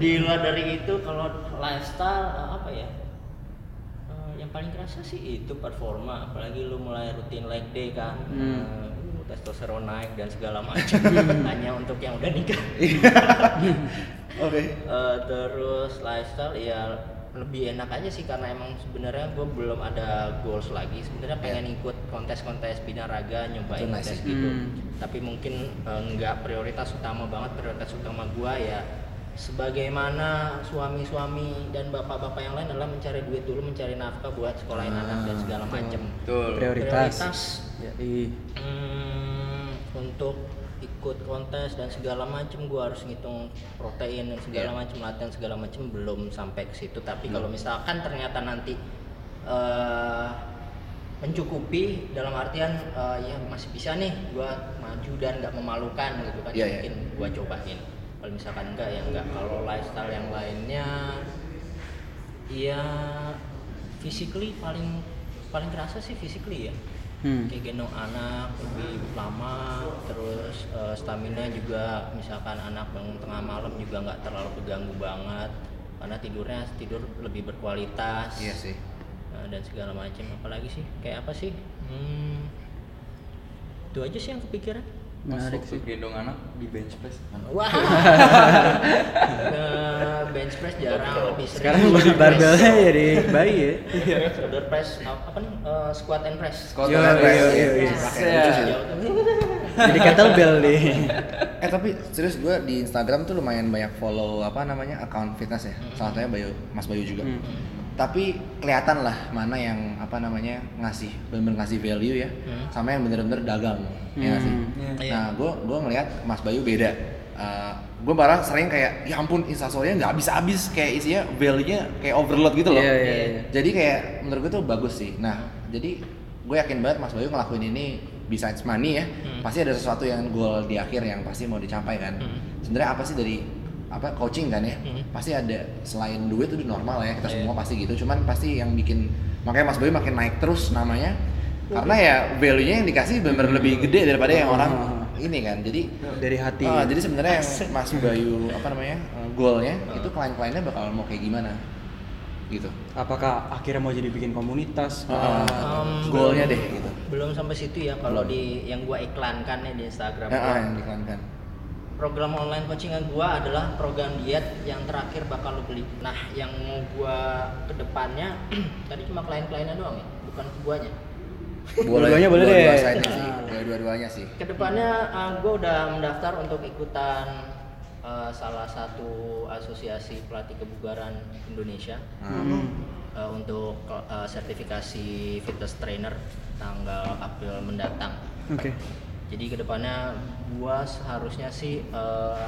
Di luar dari itu kalau lifestyle apa ya paling kerasa sih itu performa apalagi lu mulai rutin leg day kan Hmm. Eh, uh, testosteron naik dan segala macam. [laughs] Hanya untuk yang udah nikah. [laughs] Oke. Eh, terus lifestyle ya lebih enak aja sih karena emang sebenarnya gue belum ada goals lagi. Sebenarnya pengen ikut kontes-kontes binaraga nyobain nice kontes gitu. Hmm. tapi mungkin eh, nggak prioritas utama banget. Prioritas utama gue ya sebagaimana suami-suami dan bapak-bapak yang lain adalah mencari duit dulu mencari nafkah buat sekolahin anak dan segala macem Betul. prioritas. Prioritas. Jadi Hmm, untuk ikut kontes dan segala macem gue harus ngitung protein dan segala Iya. macem latihan segala macem belum sampai ke situ tapi kalau misalkan ternyata nanti eh mencukupi dalam artian eh, ya masih bisa nih gue maju dan nggak memalukan gitu kan Iya, iya. mungkin gue cobain kalau misalkan enggak ya enggak. Kalau lifestyle yang lainnya ya physically paling paling kerasa sih physically ya. Hmm. kayak gendong anak lebih lama terus eh, stamina juga misalkan anak bangun tengah malam juga nggak terlalu keganggu banget karena tidurnya tidur lebih berkualitas. Iya sih. Eh, dan segala macam apalagi sih? Kayak apa sih? Hmm, itu aja sih yang kepikiran menarik sih. gendong anak di bench press. wah [laughs] bench press jarang lebih sering Sekarang press. barbelnya [laughs] jadi bayi ya. shoulder press apa, nih Eh, squat and press Squat Yo, and press. yo, yo, yo. Jauh tuh. Jadi kettlebell deh. [laughs] Eh tapi serius gue di Instagram tuh lumayan banyak follow apa namanya account fitness ya. Salah satunya Bayu, Mas Bayu juga. Hmm. Tapi kelihatan lah mana yang apa namanya ngasih bener-bener ngasih value ya, Hmm. sama yang bener-bener dagang. Ya nggak sih. Hmm, iya. Nah gue gue ngelihat Mas Bayu beda. gue malah sering kayak ya ampun instastorynya nggak habis-habis kayak isinya value-nya kayak overload gitu loh. Iya, iya, iya. Jadi kayak menurut gue tuh bagus sih. Nah jadi gue yakin banget Mas Bayu ngelakuin ini besides money ya, Hmm. pasti ada sesuatu yang goal di akhir yang pasti mau dicapai kan. Hmm. Sebenarnya apa sih dari apa coaching kan ya? Hmm. Pasti ada selain duit itu normal ya kita Iya. semua pasti gitu. Cuman pasti yang bikin makanya Mas Bayu makin naik terus namanya karena ya value-nya yang dikasih benar lebih gede daripada yang orang ini kan. Jadi Dari hati. Ah, jadi sebenarnya yang Mas Bayu apa namanya uh, goalnya itu klien-kliennya bakal mau kayak gimana gitu. Apakah akhirnya mau jadi bikin komunitas? Ah, Um, goalnya belum- deh gitu. belum sampai situ ya kalau di yang gua iklankan ya di Instagram Ya, gua. ah, yang diiklankan. Program online coachingan gua adalah program diet yang terakhir bakal lo beli nah yang mau gua ke depannya [clears throat] tadi cuma klien-kliennya doang ya bukan ke guanya Dua-duanya boleh deh. side-nya sih, Ah. dua- dua-duanya sih. ke depannya uh, gua udah mendaftar untuk ikutan uh, salah satu asosiasi pelatih kebugaran Indonesia Hmm. uh, untuk uh, sertifikasi fitness trainer tanggal April mendatang Oke. Jadi ke depannya gua seharusnya sih eh,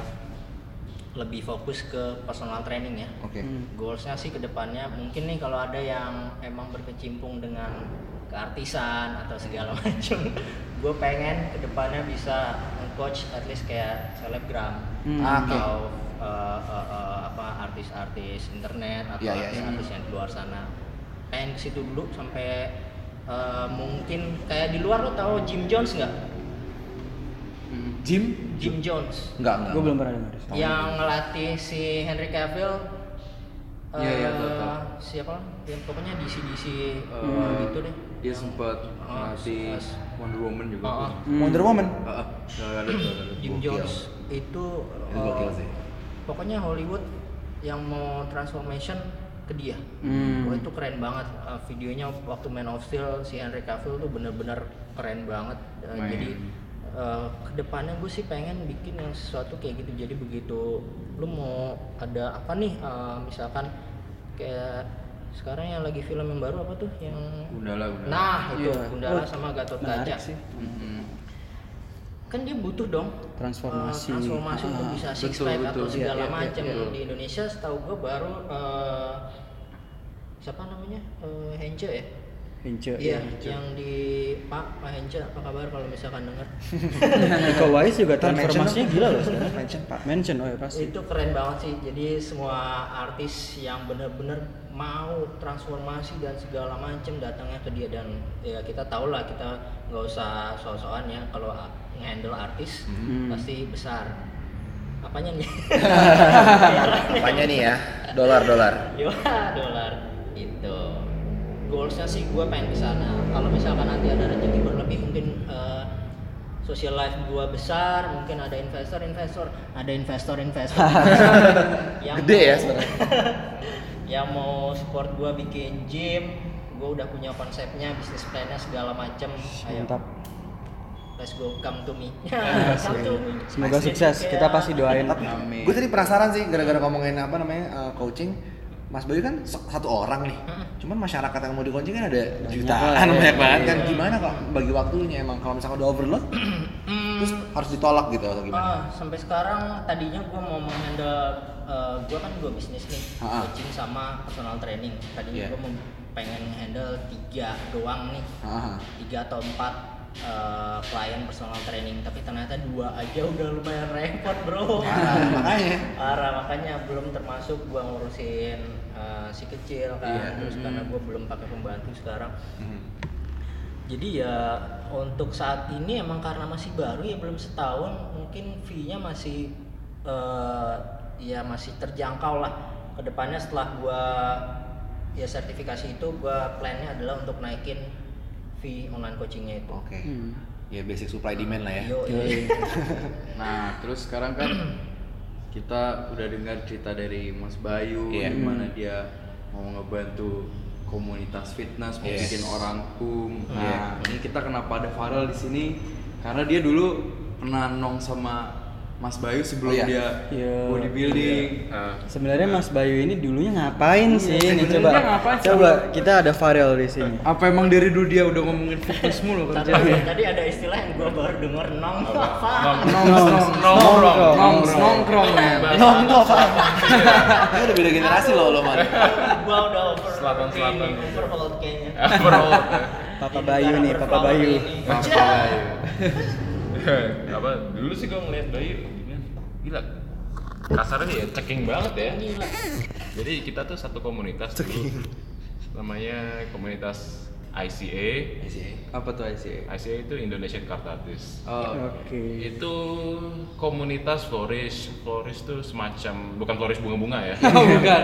lebih fokus ke personal training ya Oke. Hmm. goalsnya sih ke depannya mungkin nih kalau ada yang emang berkecimpung dengan keartisan atau segala macam [laughs] gue pengen ke depannya bisa coach at least kayak selebgram Hmm. Ah, atau eh, eh, eh, apa artis-artis internet atau Iya, iya, iya. artis-artis yang di luar sana pengen ke situ dulu sampai eh, mungkin kayak di luar lo tahu Jim Jones nggak Jim? Jim Jones Enggak, enggak. Gue belum pernah dengar. Yang ngelatih si Henry Cavill Iya, iya, eh, tahu, tahu. siapa yang pokoknya DC DC Eh, gitu deh Dia Yang- sempat ngelatih s- Wonder Woman juga. Ah. Hmm. Wonder Woman. Ada, nggak ada. Jim. Jones itu sih. pokoknya Hollywood yang mau transformation ke dia Hmm. Wah itu keren banget Eh, videonya waktu Man of Steel si Henry Cavill tuh bener-bener keren banget Main. jadi eh, ke depannya gue sih pengen bikin yang sesuatu kayak gitu jadi begitu lu mau ada apa nih eh, misalkan kayak sekarang yang lagi film yang baru apa tuh yang Gundala, Gundala. nah itu Iya. Gundala Oh, sama Gatot Kaca sih. Mhm. kan dia butuh dong Transformasi. eh, transformasi untuk Ah, bisa six betul, pack betul. atau segala Iya, iya, macam iya, iya. di Indonesia setahu gue baru eh, siapa namanya Eh, Hence ya Hince. iya yang di Pak Pak Hence apa kabar kalau misalkan denger [laughs] Iko Uwais juga transformasinya gila loh sekarang. Mention, Pak. Mention, oh ya pasti. itu keren banget sih jadi semua artis yang bener-bener mau transformasi dan segala macam datangnya ke dia dan ya kita tahu lah kita nggak usah so-soan ya kalau nge-handle artis Hmm. pasti besar apanya nih [laughs] [laughs] Apanya nih ya? Dolar, dolar. ya dolar itu goalsnya sih gue pengen ke sana kalau misalkan nanti ada rezeki berlebih mungkin eh, social life gue besar mungkin ada investor investor ada investor investor [laughs] Gede ya sebenarnya. [laughs] yang mau support gue bikin gym gue udah punya konsepnya bisnis plannya segala macem ayo Mantap. let's go come to me Ah, [laughs] come to me Semoga sukses. Kita pasti doain. Tapi Amin. gue tadi penasaran sih gara-gara ngomongin apa namanya uh, coaching. Mas Bayu kan satu orang nih. Cuman masyarakat yang mau di coaching kan ada jutaan banyak iya. banget kan. Gimana kok bagi waktunya emang kalau misalkan udah overload [clears throat] terus harus ditolak gitu atau gimana? Ah, sampai sekarang tadinya gue mau menghandle uh, gue kan dua bisnis nih Ah, ah. coaching sama personal training tadinya Iya. gue mau pengen handle tiga doang nih Ah, tiga atau empat uh, klien personal training tapi ternyata dua aja udah lumayan repot bro [laughs] makanya. parah makanya belum termasuk gua ngurusin uh, si kecil kan Iya, terus mm. karena gua belum pakai pembantu sekarang Mhm. jadi ya untuk saat ini emang karena masih baru ya belum setahun mungkin fee-nya masih eh, ya masih terjangkau lah ke depannya setelah gua ya sertifikasi itu gua plannya adalah untuk naikin fee online coachingnya itu Oke. Hmm. Ya basic supply demand lah ya. Yo, Yoi. [laughs] Nah, terus sekarang kan kita udah dengar cerita dari Mas Bayu Iya. gimana dia mau ngebantu komunitas fitness, mau Yes. bikin orang kum. Iya. Nah, ini kita kenapa ada Farel di sini? Karena dia dulu pernah nong sama Mas Bayu sebelum Oh, iya. dia Iya. bodybuilding. Sebenarnya Mas Bayu ini dulunya ngapain Iya, sih? Sebenarnya coba. ngapain sih? Coba kita ada Farel di sini. Apa emang dari dulu dia udah ngomongin fitness mulu Tadi, kerjanya? tadi ada istilah yang gua baru denger nong apa? Nongkrong, nongkrong, nongkrong, nongkrong. Nongkrong. Ini udah beda generasi loh lo man. gua udah over Selatan-selatan. ini, overhauled kayaknya. Papa Bayu nih, Papa Bayu. ini. Papa Bayu. apa dulu sih gue ngeliat Bayu? Gila. Kasarnya ya ceking banget ya. Gila. jadi kita tuh satu komunitas dulu. Namanya komunitas ICA Apa tuh ICA? ICA itu Indonesian Card Artist. Oh, Oke. itu komunitas flourish. Flourish tuh semacam bukan flourish bunga-bunga ya. Oh, bukan.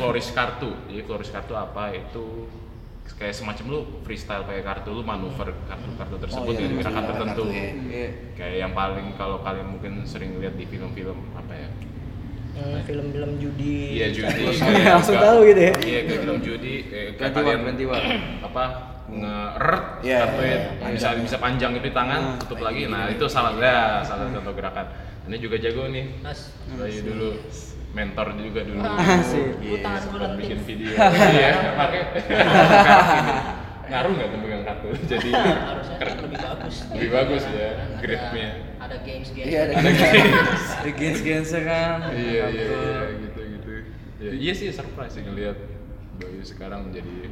flourish kartu. Jadi flourish kartu apa itu kayak semacam lu freestyle pakai kartu lu manuver kartu-kartu tersebut iya, dengan gerakan manuver tertentu. kartu, iya. Iya. kayak yang paling kalau kalian mungkin sering lihat di film-film apa ya? Hmm, film-film judi. iya judi. [laughs] Langsung- kayak langsung tahu gitu ya. iya kayak film judi kayak, kayak 21, kalian 21. [clears throat] apa ngeret Iya, kartu iya, ya, iya. bisa bisa panjang itu di tangan tutup lagi. Nah itu salah ya salah satu gerakan. Ini juga jago nih. Mas, dulu mentor juga dulu. Asik. Gua tangan lentik. bikin video. Iya pakai. [laughs] Ngaruh nggak tuh pegang kartu? [laughs] Jadi harusnya kan lebih bagus. Lebih bagus ya, grade-nya. ada games games. Iya, ada ada games. Ada gens-gensnya kan. iya iya iya gitu gitu. Ya, iya sih surprise sih ngeliat Bayu sekarang jadi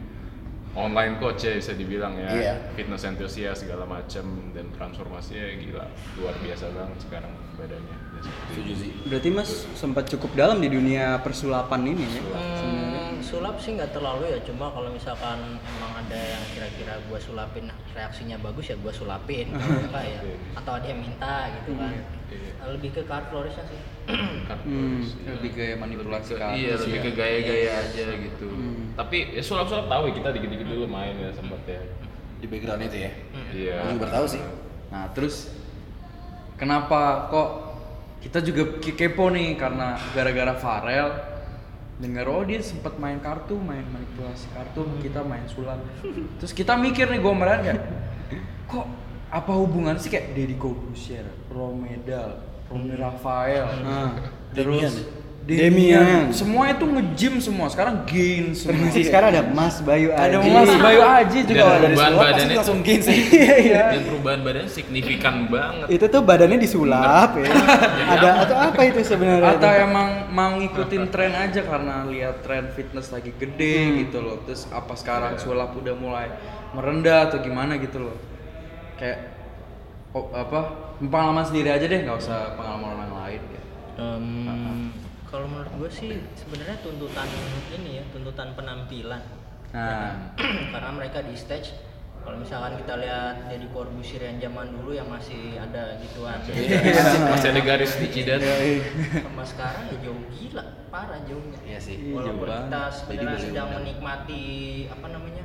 online coach ya bisa dibilang ya. Iya. fitness enthusiast segala macam dan transformasinya gila. Luar biasa banget sekarang badannya. Ya, Setuju sih. Berarti Mas sempat cukup dalam di dunia persulapan ini ya. Hmm, sulap sih nggak terlalu ya cuma kalau misalkan emang ada yang kira-kira gua sulapin reaksinya bagus ya gua sulapin [laughs] enggak ya atau ada yang minta gitu kan Iya. lebih ke card flourish sih [clears throat] kartu Hmm. Lebih ke manipulasi kartu. iya lebih ke gaya-gaya aja gitu Hmm. tapi ya sulap-sulap tahu ya kita dikit-dikit dulu main ya sempat ya Di background itu ya. iya juga baru tahu sih. Nah, terus kenapa kok kita juga ke- kepo nih karena gara-gara Farel dengar oh dia sempat main kartu, main manipulasi kartu, kita main sulap. Terus kita mikir nih gue meren kayak kok apa hubungan sih kayak Deddy Corbuzier, Romedal, Romy Rafael, Nah, terus Demian. Demian, semua itu nge-gym semua. Sekarang gain semua. Termasuk sekarang ada Mas Bayu ada Aji. Mas Bayu Aji juga Dan ada dari perubahan sulap pasti badannya langsung gain sih. [laughs] Iya. dan perubahan badannya signifikan banget Itu tuh badannya disulap ya. [laughs] ada atau apa itu sebenarnya? atau emang mau ngikutin tren aja karena lihat tren fitness lagi gede gitu loh terus apa sekarang sulap udah mulai merendah atau gimana gitu loh kayak oh, apa pengalaman sendiri aja deh nggak usah pengalaman orang lain ya Em, kalau menurut gue sih sebenarnya tuntutan ini ya tuntutan penampilan. Nah. [clears throat] Karena mereka di stage kalau misalkan kita lihat Deddy Corbuzier yang zaman dulu yang masih ada gituan. Masih ada garis di jidat. sama sekarang ya jauh gila parah jauhnya. Iya sih. walaupun jauh kita sebenarnya sedang bener-bener. menikmati apa namanya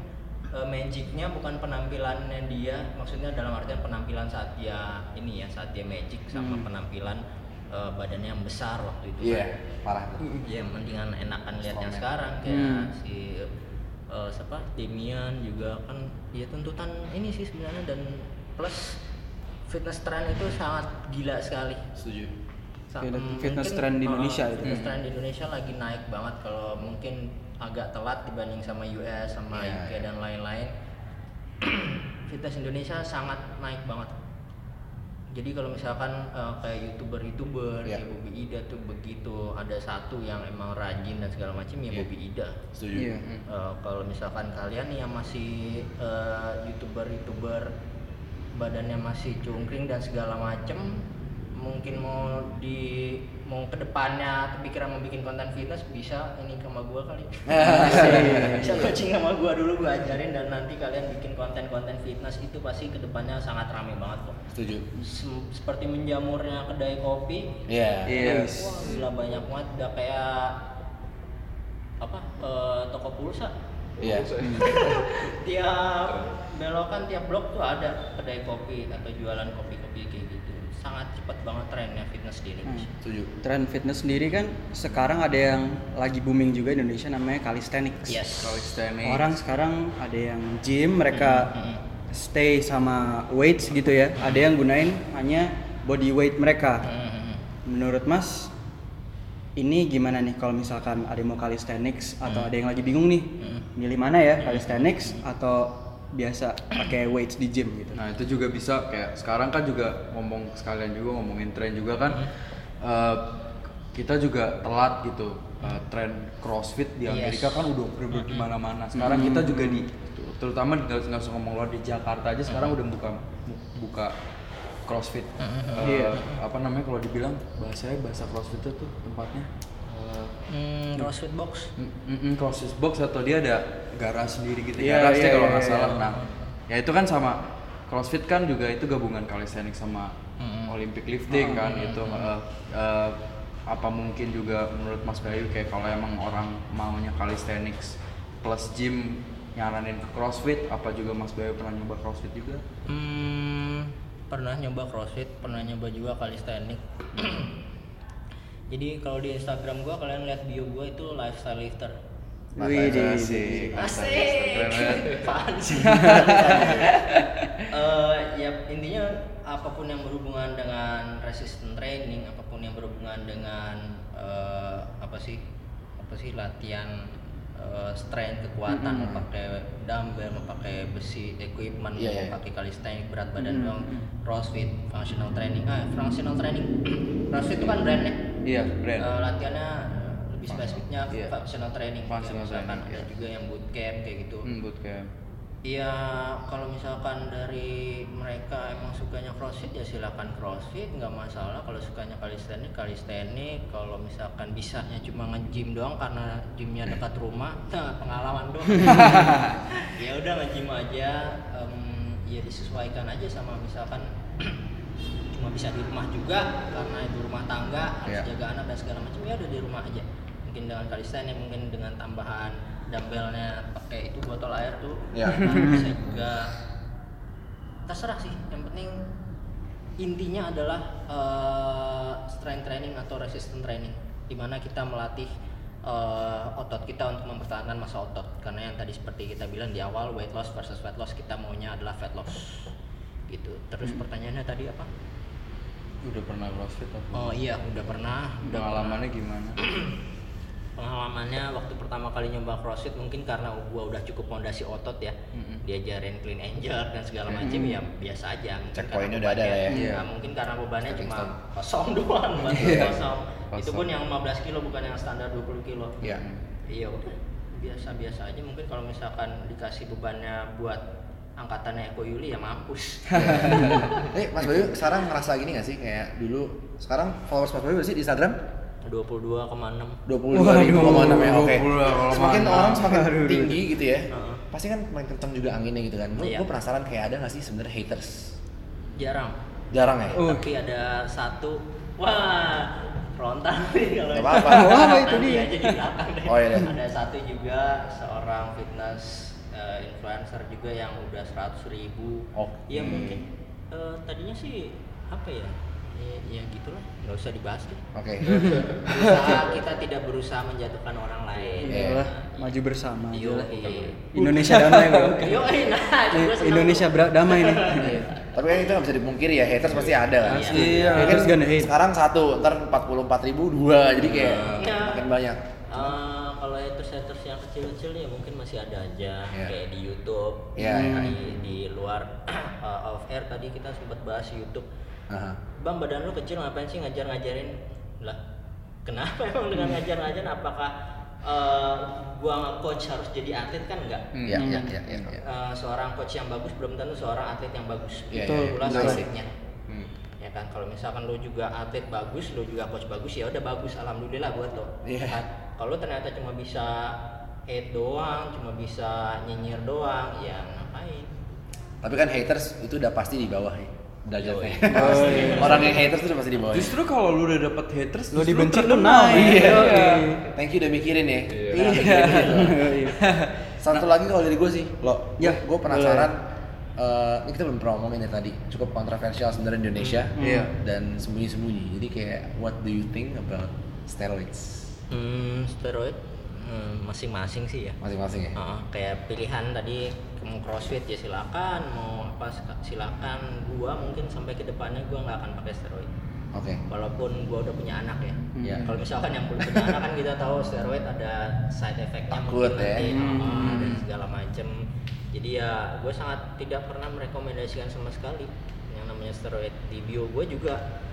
eh, magicnya bukan penampilannya dia. Maksudnya dalam artian penampilan saat dia ini ya saat dia magic sama penampilan eh, badannya yang besar waktu itu Iya, kan. parah ya mendingan enakan lihat yang sekarang kayak si eh, siapa Demian juga kan ya tuntutan ini sih sebenarnya dan plus fitness trend itu sangat gila sekali Setuju. Sa- Fitness- fitness mungkin, trend di uh, Indonesia itu. Fitness trend di Indonesia lagi naik banget kalau mungkin agak telat dibanding sama US sama Iya, UK iya. dan lain-lain. [clears throat] fitness Indonesia sangat naik banget. Jadi kalau misalkan uh, kayak youtuber-youtuber Iya. kayak Bobby Ida tuh begitu ada satu yang emang rajin dan segala macam ya Iya. Bobby Ida. Setuju. Iya. Uh, kalau misalkan kalian nih yang masih uh, youtuber-youtuber badannya masih cungkring dan segala macem mungkin mau di mau ke depannya kepikiran mau bikin konten fitness bisa ini sama gua kali [laughs] bisa coaching sama gua dulu gua ajarin dan nanti kalian bikin konten-konten fitness itu pasti ke depannya sangat rame banget kok Setuju. Sem- seperti menjamurnya kedai kopi Iya. Yes. wah gila banyak banget udah kayak apa eh, toko pulsa Iya. [laughs] tiap belokan tiap blok tuh ada kedai kopi atau jualan kopi-kopi kayak sangat cepat banget trennya fitness di Indonesia Setuju. Tren fitness sendiri kan sekarang ada yang lagi booming juga di Indonesia namanya calisthenics. yes Calisthenics. Orang sekarang ada yang gym, mereka stay sama weights gitu ya. Ada yang gunain hanya body weight mereka. Hmm, Menurut Mas, ini gimana nih kalau misalkan ada yang mau calisthenics atau ada yang lagi bingung nih, milih mana ya calisthenics atau biasa pakai weights di gym gitu? Nah itu juga bisa kayak sekarang kan juga ngomong sekalian juga ngomongin tren juga kan eh, kita juga telat gitu Eh, tren CrossFit di Yes. Amerika kan udah bener di mana-mana. Sekarang kita juga di terutama di nggak usah ngomong luar di Jakarta aja sekarang udah buka buka CrossFit. Eh, Iya. Apa namanya kalau dibilang bahasanya bahasa CrossFit itu tuh tempatnya Hmm, CrossFit box. Mm, mm, mm, CrossFit box atau dia ada garasi sendiri gitu Iya, garasi iya, kalau iya, nggak iya. salah. Nah ya itu kan sama CrossFit kan juga itu gabungan calisthenics sama Olympic lifting kan itu eh, eh, apa mungkin juga menurut Mas Bayu kayak kalau emang orang maunya calisthenics plus gym nyaranin ke CrossFit apa juga Mas Bayu pernah nyoba CrossFit juga? Hmm, pernah nyoba crossfit, pernah nyoba juga calisthenics. [clears throat] Jadi kalau di Instagram gua kalian lihat bio gua itu lifestyle lifter. Wih, di- Asik. Asik. [laughs] Apaan sih? [laughs] Eh, ya intinya apa pun yang berhubungan dengan resistance training, apa pun yang berhubungan dengan eh, apa sih? Apa sih latihan eh, strength kekuatan mau pakai dumbbell pakai besi equipment Iya, mau iya. pakai calisthenics berat badan doang crossfit functional training ah functional training [clears throat] crossfit itu kan brandnya Iya, brand. Eh, latihannya lebih spesifiknya Iya. functional training Functional training, ada iya. juga yang bootcamp kayak gitu Hmm, bootcamp. Iya, kalau misalkan dari mereka emang sukanya crossfit ya silakan crossfit, nggak masalah. Kalau sukanya calisthenics, calisthenics. Kalau misalkan bisanya cuma nge-gym doang karena gymnya dekat rumah, [laughs] nah, pengalaman doang. [laughs] ya udah nge-gym aja, em, ya disesuaikan aja sama misalkan [clears throat] cuma bisa di rumah juga karena ibu rumah tangga harus Iya. jaga anak dan segala macam ya udah di rumah aja. Mungkin dengan calisthenics, mungkin dengan tambahan dumbbellnya pakai itu botol air tuh. Iya. Nah, [laughs] bisa juga. Terserah sih yang penting intinya adalah eh, strength training atau resistance training. Di mana kita melatih eh, otot kita untuk mempertahankan masa otot. Karena yang tadi seperti kita bilang di awal weight loss versus fat loss kita maunya adalah fat loss. Gitu. Terus pertanyaannya tadi apa? Udah pernah crossfit apa? oh iya udah pernah udah Pengalamannya gimana? [clears throat] pengalamannya waktu pertama kali nyoba crossfit mungkin karena gua udah cukup fondasi otot ya diajarin clean and jerk dan segala macam ya biasa aja mungkin Checkpointnya karena udah ada lah ya. Iya. nah, mungkin karena bebannya cuma stone. kosong [laughs] doang [laughs] bantu Iya. kosong itu pun yang 15 kilo bukan yang standar 20 kilo Iya. iya udah biasa-biasa aja mungkin kalau misalkan dikasih bebannya buat angkatannya Eko Yuli ya mampus [laughs] Eh, Mas Bayu sekarang ngerasa gini gak sih kayak dulu sekarang followers Mas Bayu sih di Instagram? 22,6 22 ribu koma enam ya, oke. 22,6. Semakin orang semakin Aduh. tinggi gitu ya, Heeh. pasti kan makin kenceng juga anginnya gitu kan. Gue Iya. penasaran kayak ada gak sih sebenarnya haters? jarang Jarang ya? Uh. tapi ada satu wah frontal nih kalau Gak apa-apa. Wah, itu dia. aja di belakang deh. Oh, iya. ada satu juga seorang fitness eh, influencer juga yang udah 100 ribu Oke. ya mungkin eh, tadinya sih apa ya ya, ya gitulah nggak usah dibahas deh Oke. [laughs] berusaha kita tidak berusaha menjatuhkan orang lain Iya. Iyalah, maju bersama. Yo, iya. Indonesia damai bro. [laughs] Yo, nah, Indonesia bra- damai nih. [laughs] Tapi kan itu gak bisa dipungkiri ya, haters pasti ada kan. Iya. Iya, haters gonna hate. Sekarang satu, ntar 44 ribu dua, jadi kayak Iya. makin banyak. Eh, kalau haters haters yang kecil-kecil ya mungkin masih ada aja Iya. kayak di YouTube Iya, di, iya. di di luar uh, [clears throat] off air tadi kita sempat bahas YouTube Aha. bang badan lu kecil ngapain sih ngajar-ngajarin lah kenapa emang dengan ngajar-ngajarin apakah eh, gua coach harus jadi atlet kan enggak Iya, iya, iya, iya. iya. Eh, seorang coach yang bagus belum tentu seorang atlet yang bagus Iya, itu pula Betul sih. atletnya Hmm. ya kan kalau misalkan lo juga atlet bagus lo juga coach bagus ya udah bagus alhamdulillah buat lo Iya. Kan? kalau ternyata cuma bisa hate doang cuma bisa nyinyir doang ya ngapain Tapi kan haters itu udah pasti di bawah ya. Derajatnya. Yoi. Pasti. Orang yang haters udah pasti di bawah. Justru kalau lu udah dapet haters, Lu dibenci lu naik. Iya. Iya. Thank you udah mikirin ya. Iya. Iya. [laughs] Satu lagi kalau dari gue sih, lo, Ya, gue penasaran. eh, ini kita belum pernah ngomongin ya tadi, cukup kontroversial sebenarnya di Indonesia. Iya. Dan sembunyi-sembunyi. Jadi kayak, what do you think about steroids? hmm, steroid hmm, masing-masing sih ya Masing-masing ya. Heeh, kayak pilihan tadi mau crossfit ya silakan mau apa silakan gua mungkin sampai ke depannya gua nggak akan pakai steroid Oke. walaupun gua udah punya anak ya Iya. kalau misalkan yang belum punya anak kan kita tahu steroid ada side effectnya Takut ya. nanti, Hmm. heeh, dan segala macem jadi ya gue sangat tidak pernah merekomendasikan sama sekali yang namanya steroid di bio gue juga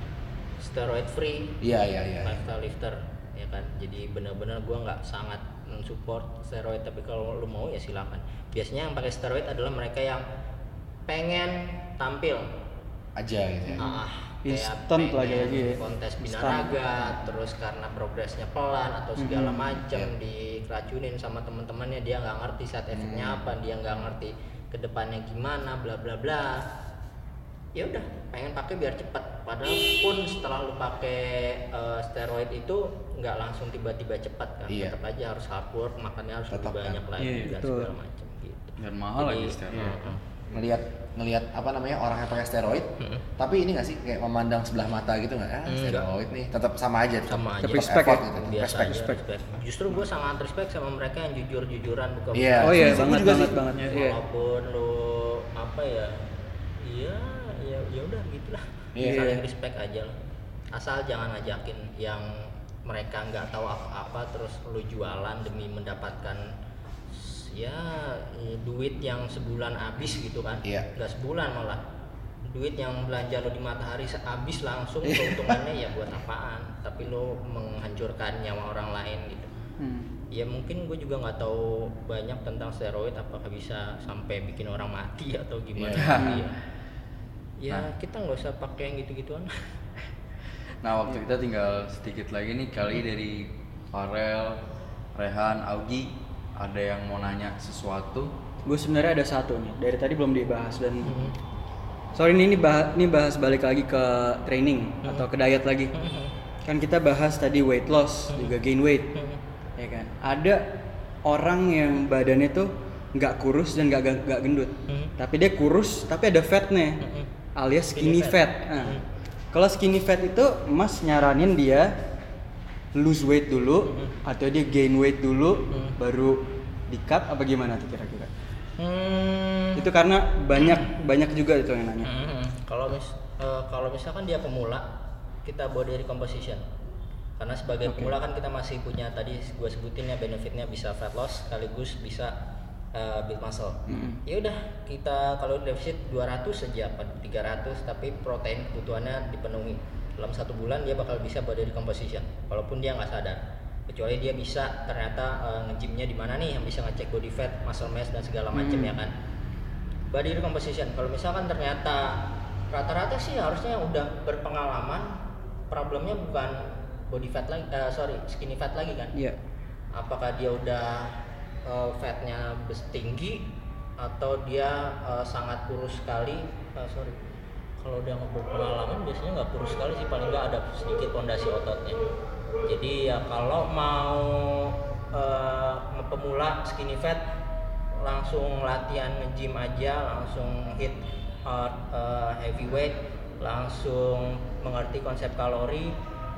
steroid free Iya, iya, iya. lifestyle lifter ya kan jadi benar-benar gua nggak sangat mensupport steroid tapi kalau lu mau ya silakan biasanya yang pakai steroid adalah mereka yang pengen tampil Aja gitu ya. ah Instant pengen lagi-lagi ya. kontes Instant. binaraga terus karena progresnya pelan atau segala Mhm. macam Iya. dikeracunin sama teman-temannya dia nggak ngerti side efeknya Hmm. apa dia nggak ngerti ke depannya gimana bla bla bla ya udah pengen pakai biar cepat padahal pun setelah lu pakai eh, steroid itu nggak langsung tiba-tiba cepat kan Iya. tetap aja harus hard work makannya harus Tetap lebih kan. banyak lagi Iya, dan betul. segala macam gitu Dan mahal lagi Jadi, steroid. heeh. Ngelihat ngelihat apa namanya orang yang pakai steroid, Mm-mm. tapi ini nggak sih kayak memandang sebelah mata gitu nggak? Ah, Enggak. steroid nih, tetap sama aja. tetap- Sama aja. Respect effort ya? gitu. biasa Respect. aja, respect. justru gue sangat respect sama mereka yang jujur-jujuran buka Iya. Oh iya, Gua banget banget sih. banget. Iya. walaupun lo apa ya iya ya ya udah gitulah Iya. saling respect aja lah asal jangan ngajakin yang mereka nggak tahu apa-apa terus lu jualan demi mendapatkan ya duit yang sebulan habis gitu kan Iya. nggak sebulan malah duit yang belanja lo di matahari habis langsung keuntungannya ya buat apaan tapi lo menghancurkan nyawa orang lain gitu Hmm. ya mungkin gue juga nggak tahu banyak tentang steroid apakah bisa sampai bikin orang mati atau gimana Iya. tapi ya ya Nah. kita nggak usah pakai yang gitu-gituan [laughs] Nah waktu kita tinggal sedikit lagi nih kali dari Farel, Rehan, Augie ada yang mau nanya sesuatu? Gue sebenarnya ada satu nih dari tadi belum dibahas dan sorry nih ini bahas, ini bahas balik lagi ke training atau ke diet lagi. Kan kita bahas tadi weight loss juga gain weight, ya kan? Ada orang yang badannya tuh nggak kurus dan nggak nggak gendut, tapi dia kurus tapi ada fatnya, alias skinny, Skinny fat. fat. Nah, Kalau skinny fat itu Mas nyaranin dia lose weight dulu atau dia gain weight dulu baru di cut apa gimana tuh kira-kira? Hmm. Itu karena banyak banyak juga itu yang nanya. Mhm. Kalau mis eh, kalau misalkan dia pemula, kita body recomposition. Karena sebagai pemula kan kita masih punya tadi gue sebutin ya benefitnya bisa fat loss sekaligus bisa eh, build muscle. Ya udah kita kalau defisit 200 saja apa 300 tapi protein kebutuhannya dipenuhi. Dalam satu bulan dia bakal bisa body recomposition walaupun dia nggak sadar. Kecuali dia bisa ternyata eh, nge-gymnya di mana nih yang bisa ngecek body fat, muscle mass dan segala macam ya kan body recomposition kalau misalkan ternyata rata-rata sih harusnya udah berpengalaman problemnya bukan body fat lagi eh, sorry skinny fat lagi kan Iya. apakah dia udah eh, fatnya tinggi atau dia eh, sangat kurus sekali. Eh, sorry. Kalau udah nggak berpengalaman biasanya nggak kurus sekali sih. Paling nggak ada sedikit pondasi ototnya. Jadi ya kalau mau eh, pemula skinny fat langsung latihan nge-gym aja langsung hit uh, uh, heavyweight langsung mengerti konsep kalori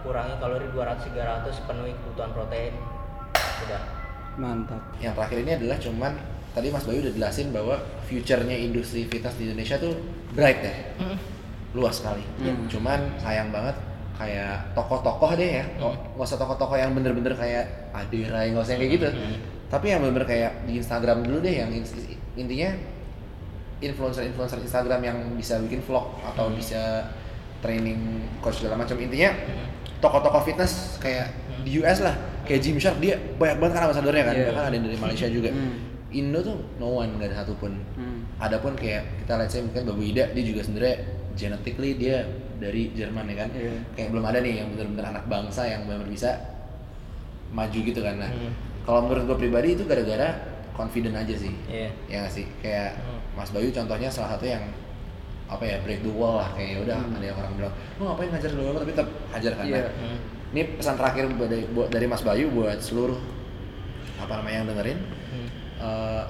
kurangi kalori 200 300 penuhi kebutuhan protein. Udah Mantap. yang terakhir ini adalah cuman tadi Mas Bayu udah jelasin bahwa future-nya industri fitness di Indonesia tuh bright ya. Luas sekali. Hmm. cuman sayang banget kayak tokoh-tokoh deh ya. Nggak- nggak usah tokoh-tokoh yang bener-bener kayak Adira nggak usah yang kayak gitu. Tapi yang bener-bener kayak di Instagram dulu deh yang in- intinya influencer-influencer Instagram yang bisa bikin vlog atau bisa training coach segala macam. Intinya tokoh-tokoh fitness kayak di US lah kayak Gymshark dia banyak banget kan ambasadornya kan Iya. bahkan ada yang dari Malaysia juga Hmm. Indo tuh no one nggak ada satupun Hmm. ada pun kayak kita lihat saya mungkin Babu Ida dia juga sebenarnya genetically dia dari Jerman ya kan Iya. kayak belum ada nih yang bener-bener anak bangsa yang benar bisa maju gitu kan nah Hmm. kalau menurut gue pribadi itu gara-gara confident aja sih Iya. ya nggak sih kayak Hmm. Mas Bayu contohnya salah satu yang apa ya break the wall lah kayak ya udah Hmm. ada yang orang bilang lu ngapain ngajar dulu tapi tetap hajar kan Iya. Nah, Hmm. Ini pesan terakhir buat dari, dari Mas Bayu buat seluruh apa namanya yang dengerin Hmm. eh,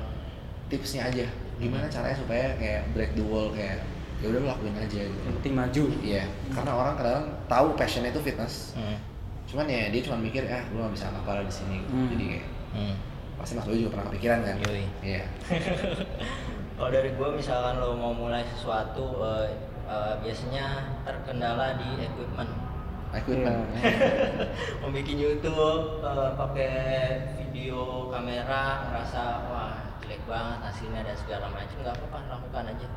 tipsnya aja gimana caranya supaya kayak break the wall kayak ya udah lu lakuin aja gitu Yang penting maju. iya karena orang kadang tahu passionnya itu fitness Hmm. cuman ya dia cuma mikir ah gue gak bisa apa-apa di sini Hmm. jadi kayak Hmm. pasti Mas Bayu juga pernah kepikiran kan Yoi. iya [laughs] Kalau dari gue misalkan lo mau mulai sesuatu eh, eh, biasanya terkendala di equipment. Equipment. [laughs] Mau bikin YouTube eh, pakai video kamera ngerasa wah jelek banget hasilnya dan segala macam. Nggak apa-apa lakukan aja.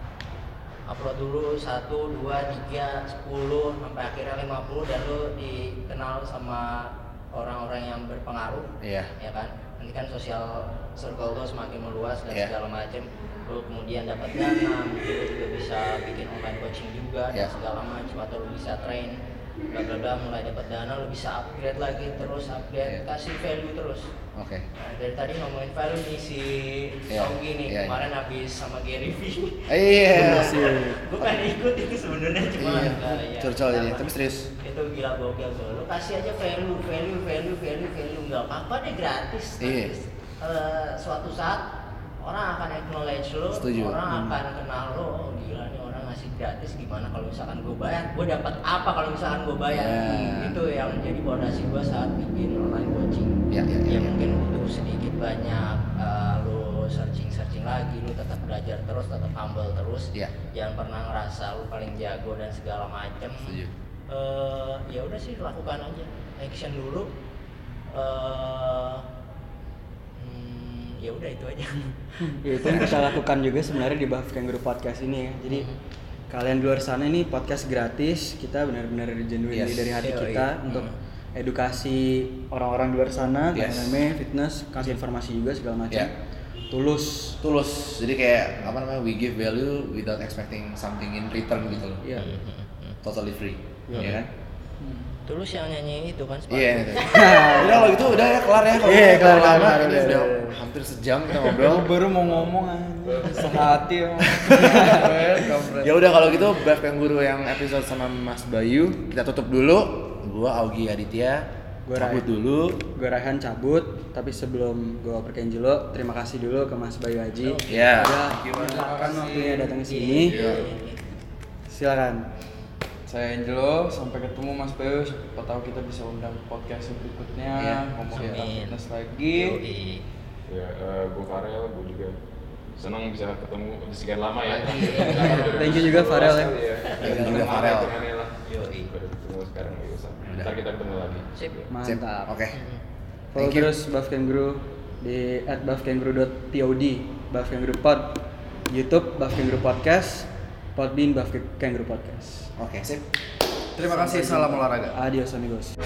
Upload dulu satu dua tiga sepuluh sampai akhirnya 50 dan lo dikenal sama orang-orang yang berpengaruh iya. ya kan? Nanti kan sosial circle lo semakin meluas dan Iya. segala macam. Lo kemudian dapat dana mungkin lo juga bisa bikin online coaching juga Iya. dan segala macam atau lo bisa train bla bla bla mulai dapat dana lo bisa upgrade lagi terus upgrade Iya. kasih value terus oke Nah, dari tadi ngomongin value nih si Iya, Augie nih iya, iya. kemarin habis sama Gary V [laughs] iya gue kan ikut itu sebenarnya cuma Iya, enggak, ya. curcol ini, Apa? tapi serius. itu gila gokil gue lu kasih aja value value value value value nggak apa-apa deh gratis Iya. Nanti, eh, suatu saat orang akan acknowledge lo Setuju. orang Hmm. akan kenal lo oh gila nih gratis gimana kalau misalkan gue bayar? Gue dapat apa kalau misalkan gue bayar? Ya. itu yang menjadi fondasi gue saat bikin online coaching. Ya ya ya. Ya, mungkin butuh sedikit banyak eh, lo searching searching lagi lo tetap belajar terus tetap humble terus. Iya. jangan pernah ngerasa lo paling jago dan segala macem. Setuju. Eh, ya udah sih lakukan aja. Action dulu. Eh hmm, ya udah itu aja. [laughs] Ya, itu yang kita lakukan juga sebenarnya di Buff Kangaroo Podcast ini ya. Jadi kalian di luar sana ini podcast gratis, kita benar-benar genuine Yes. dari hati Yoi. kita untuk edukasi orang-orang di luar sana, Yes. MMA, fitness, kasih informasi juga segala macam. Ya. Tulus. tulus jadi kayak apa namanya we give value without expecting something in return gitu loh Iya. totally free Iya. ya kan tulus yang nyanyi itu kan iya itu [laughs] udah kalau gitu udah ya kelar ya kalau Iya, gitu, kelar, kelar, udah, udah udah. hampir sejam kita Bro, ngobrol baru mau ngomong aja. Sehati [laughs] ya udah kalau gitu Buff Kangguru yang episode sama Mas Bayu kita tutup dulu gua Augie Aditya Gua cabut Ray. dulu Gue Raihan cabut, tapi sebelum gue oper ke Angelo, terima kasih dulu ke Mas Bayu Haji. Iya. Udah Terima menyempatkan kasih. waktunya datang ke sini. Silakan. Saya Angelo, sampai ketemu Mas Bayu. Siapa tahu kita bisa undang podcast berikutnya, Iya. ngomong tentang fitness lagi. Yoi. Ya, eh, gue Farel, gue juga senang bisa ketemu sekian lama ya. Thank you juga, Farel, ya. Thank you juga, Farel. Yoi. Ketemu sekarang ya. Ntar kita ketemu lagi. Sip. Mantap. oke Follow Thank you. terus Buff Kangaroo di at buffkangaroo.pod, Buff Kangaroo Pod, YouTube Buff Kangaroo Podcast, Podbean Buff Kangaroo Podcast. Oke sip Terima kasih, salam olahraga. Adios amigos.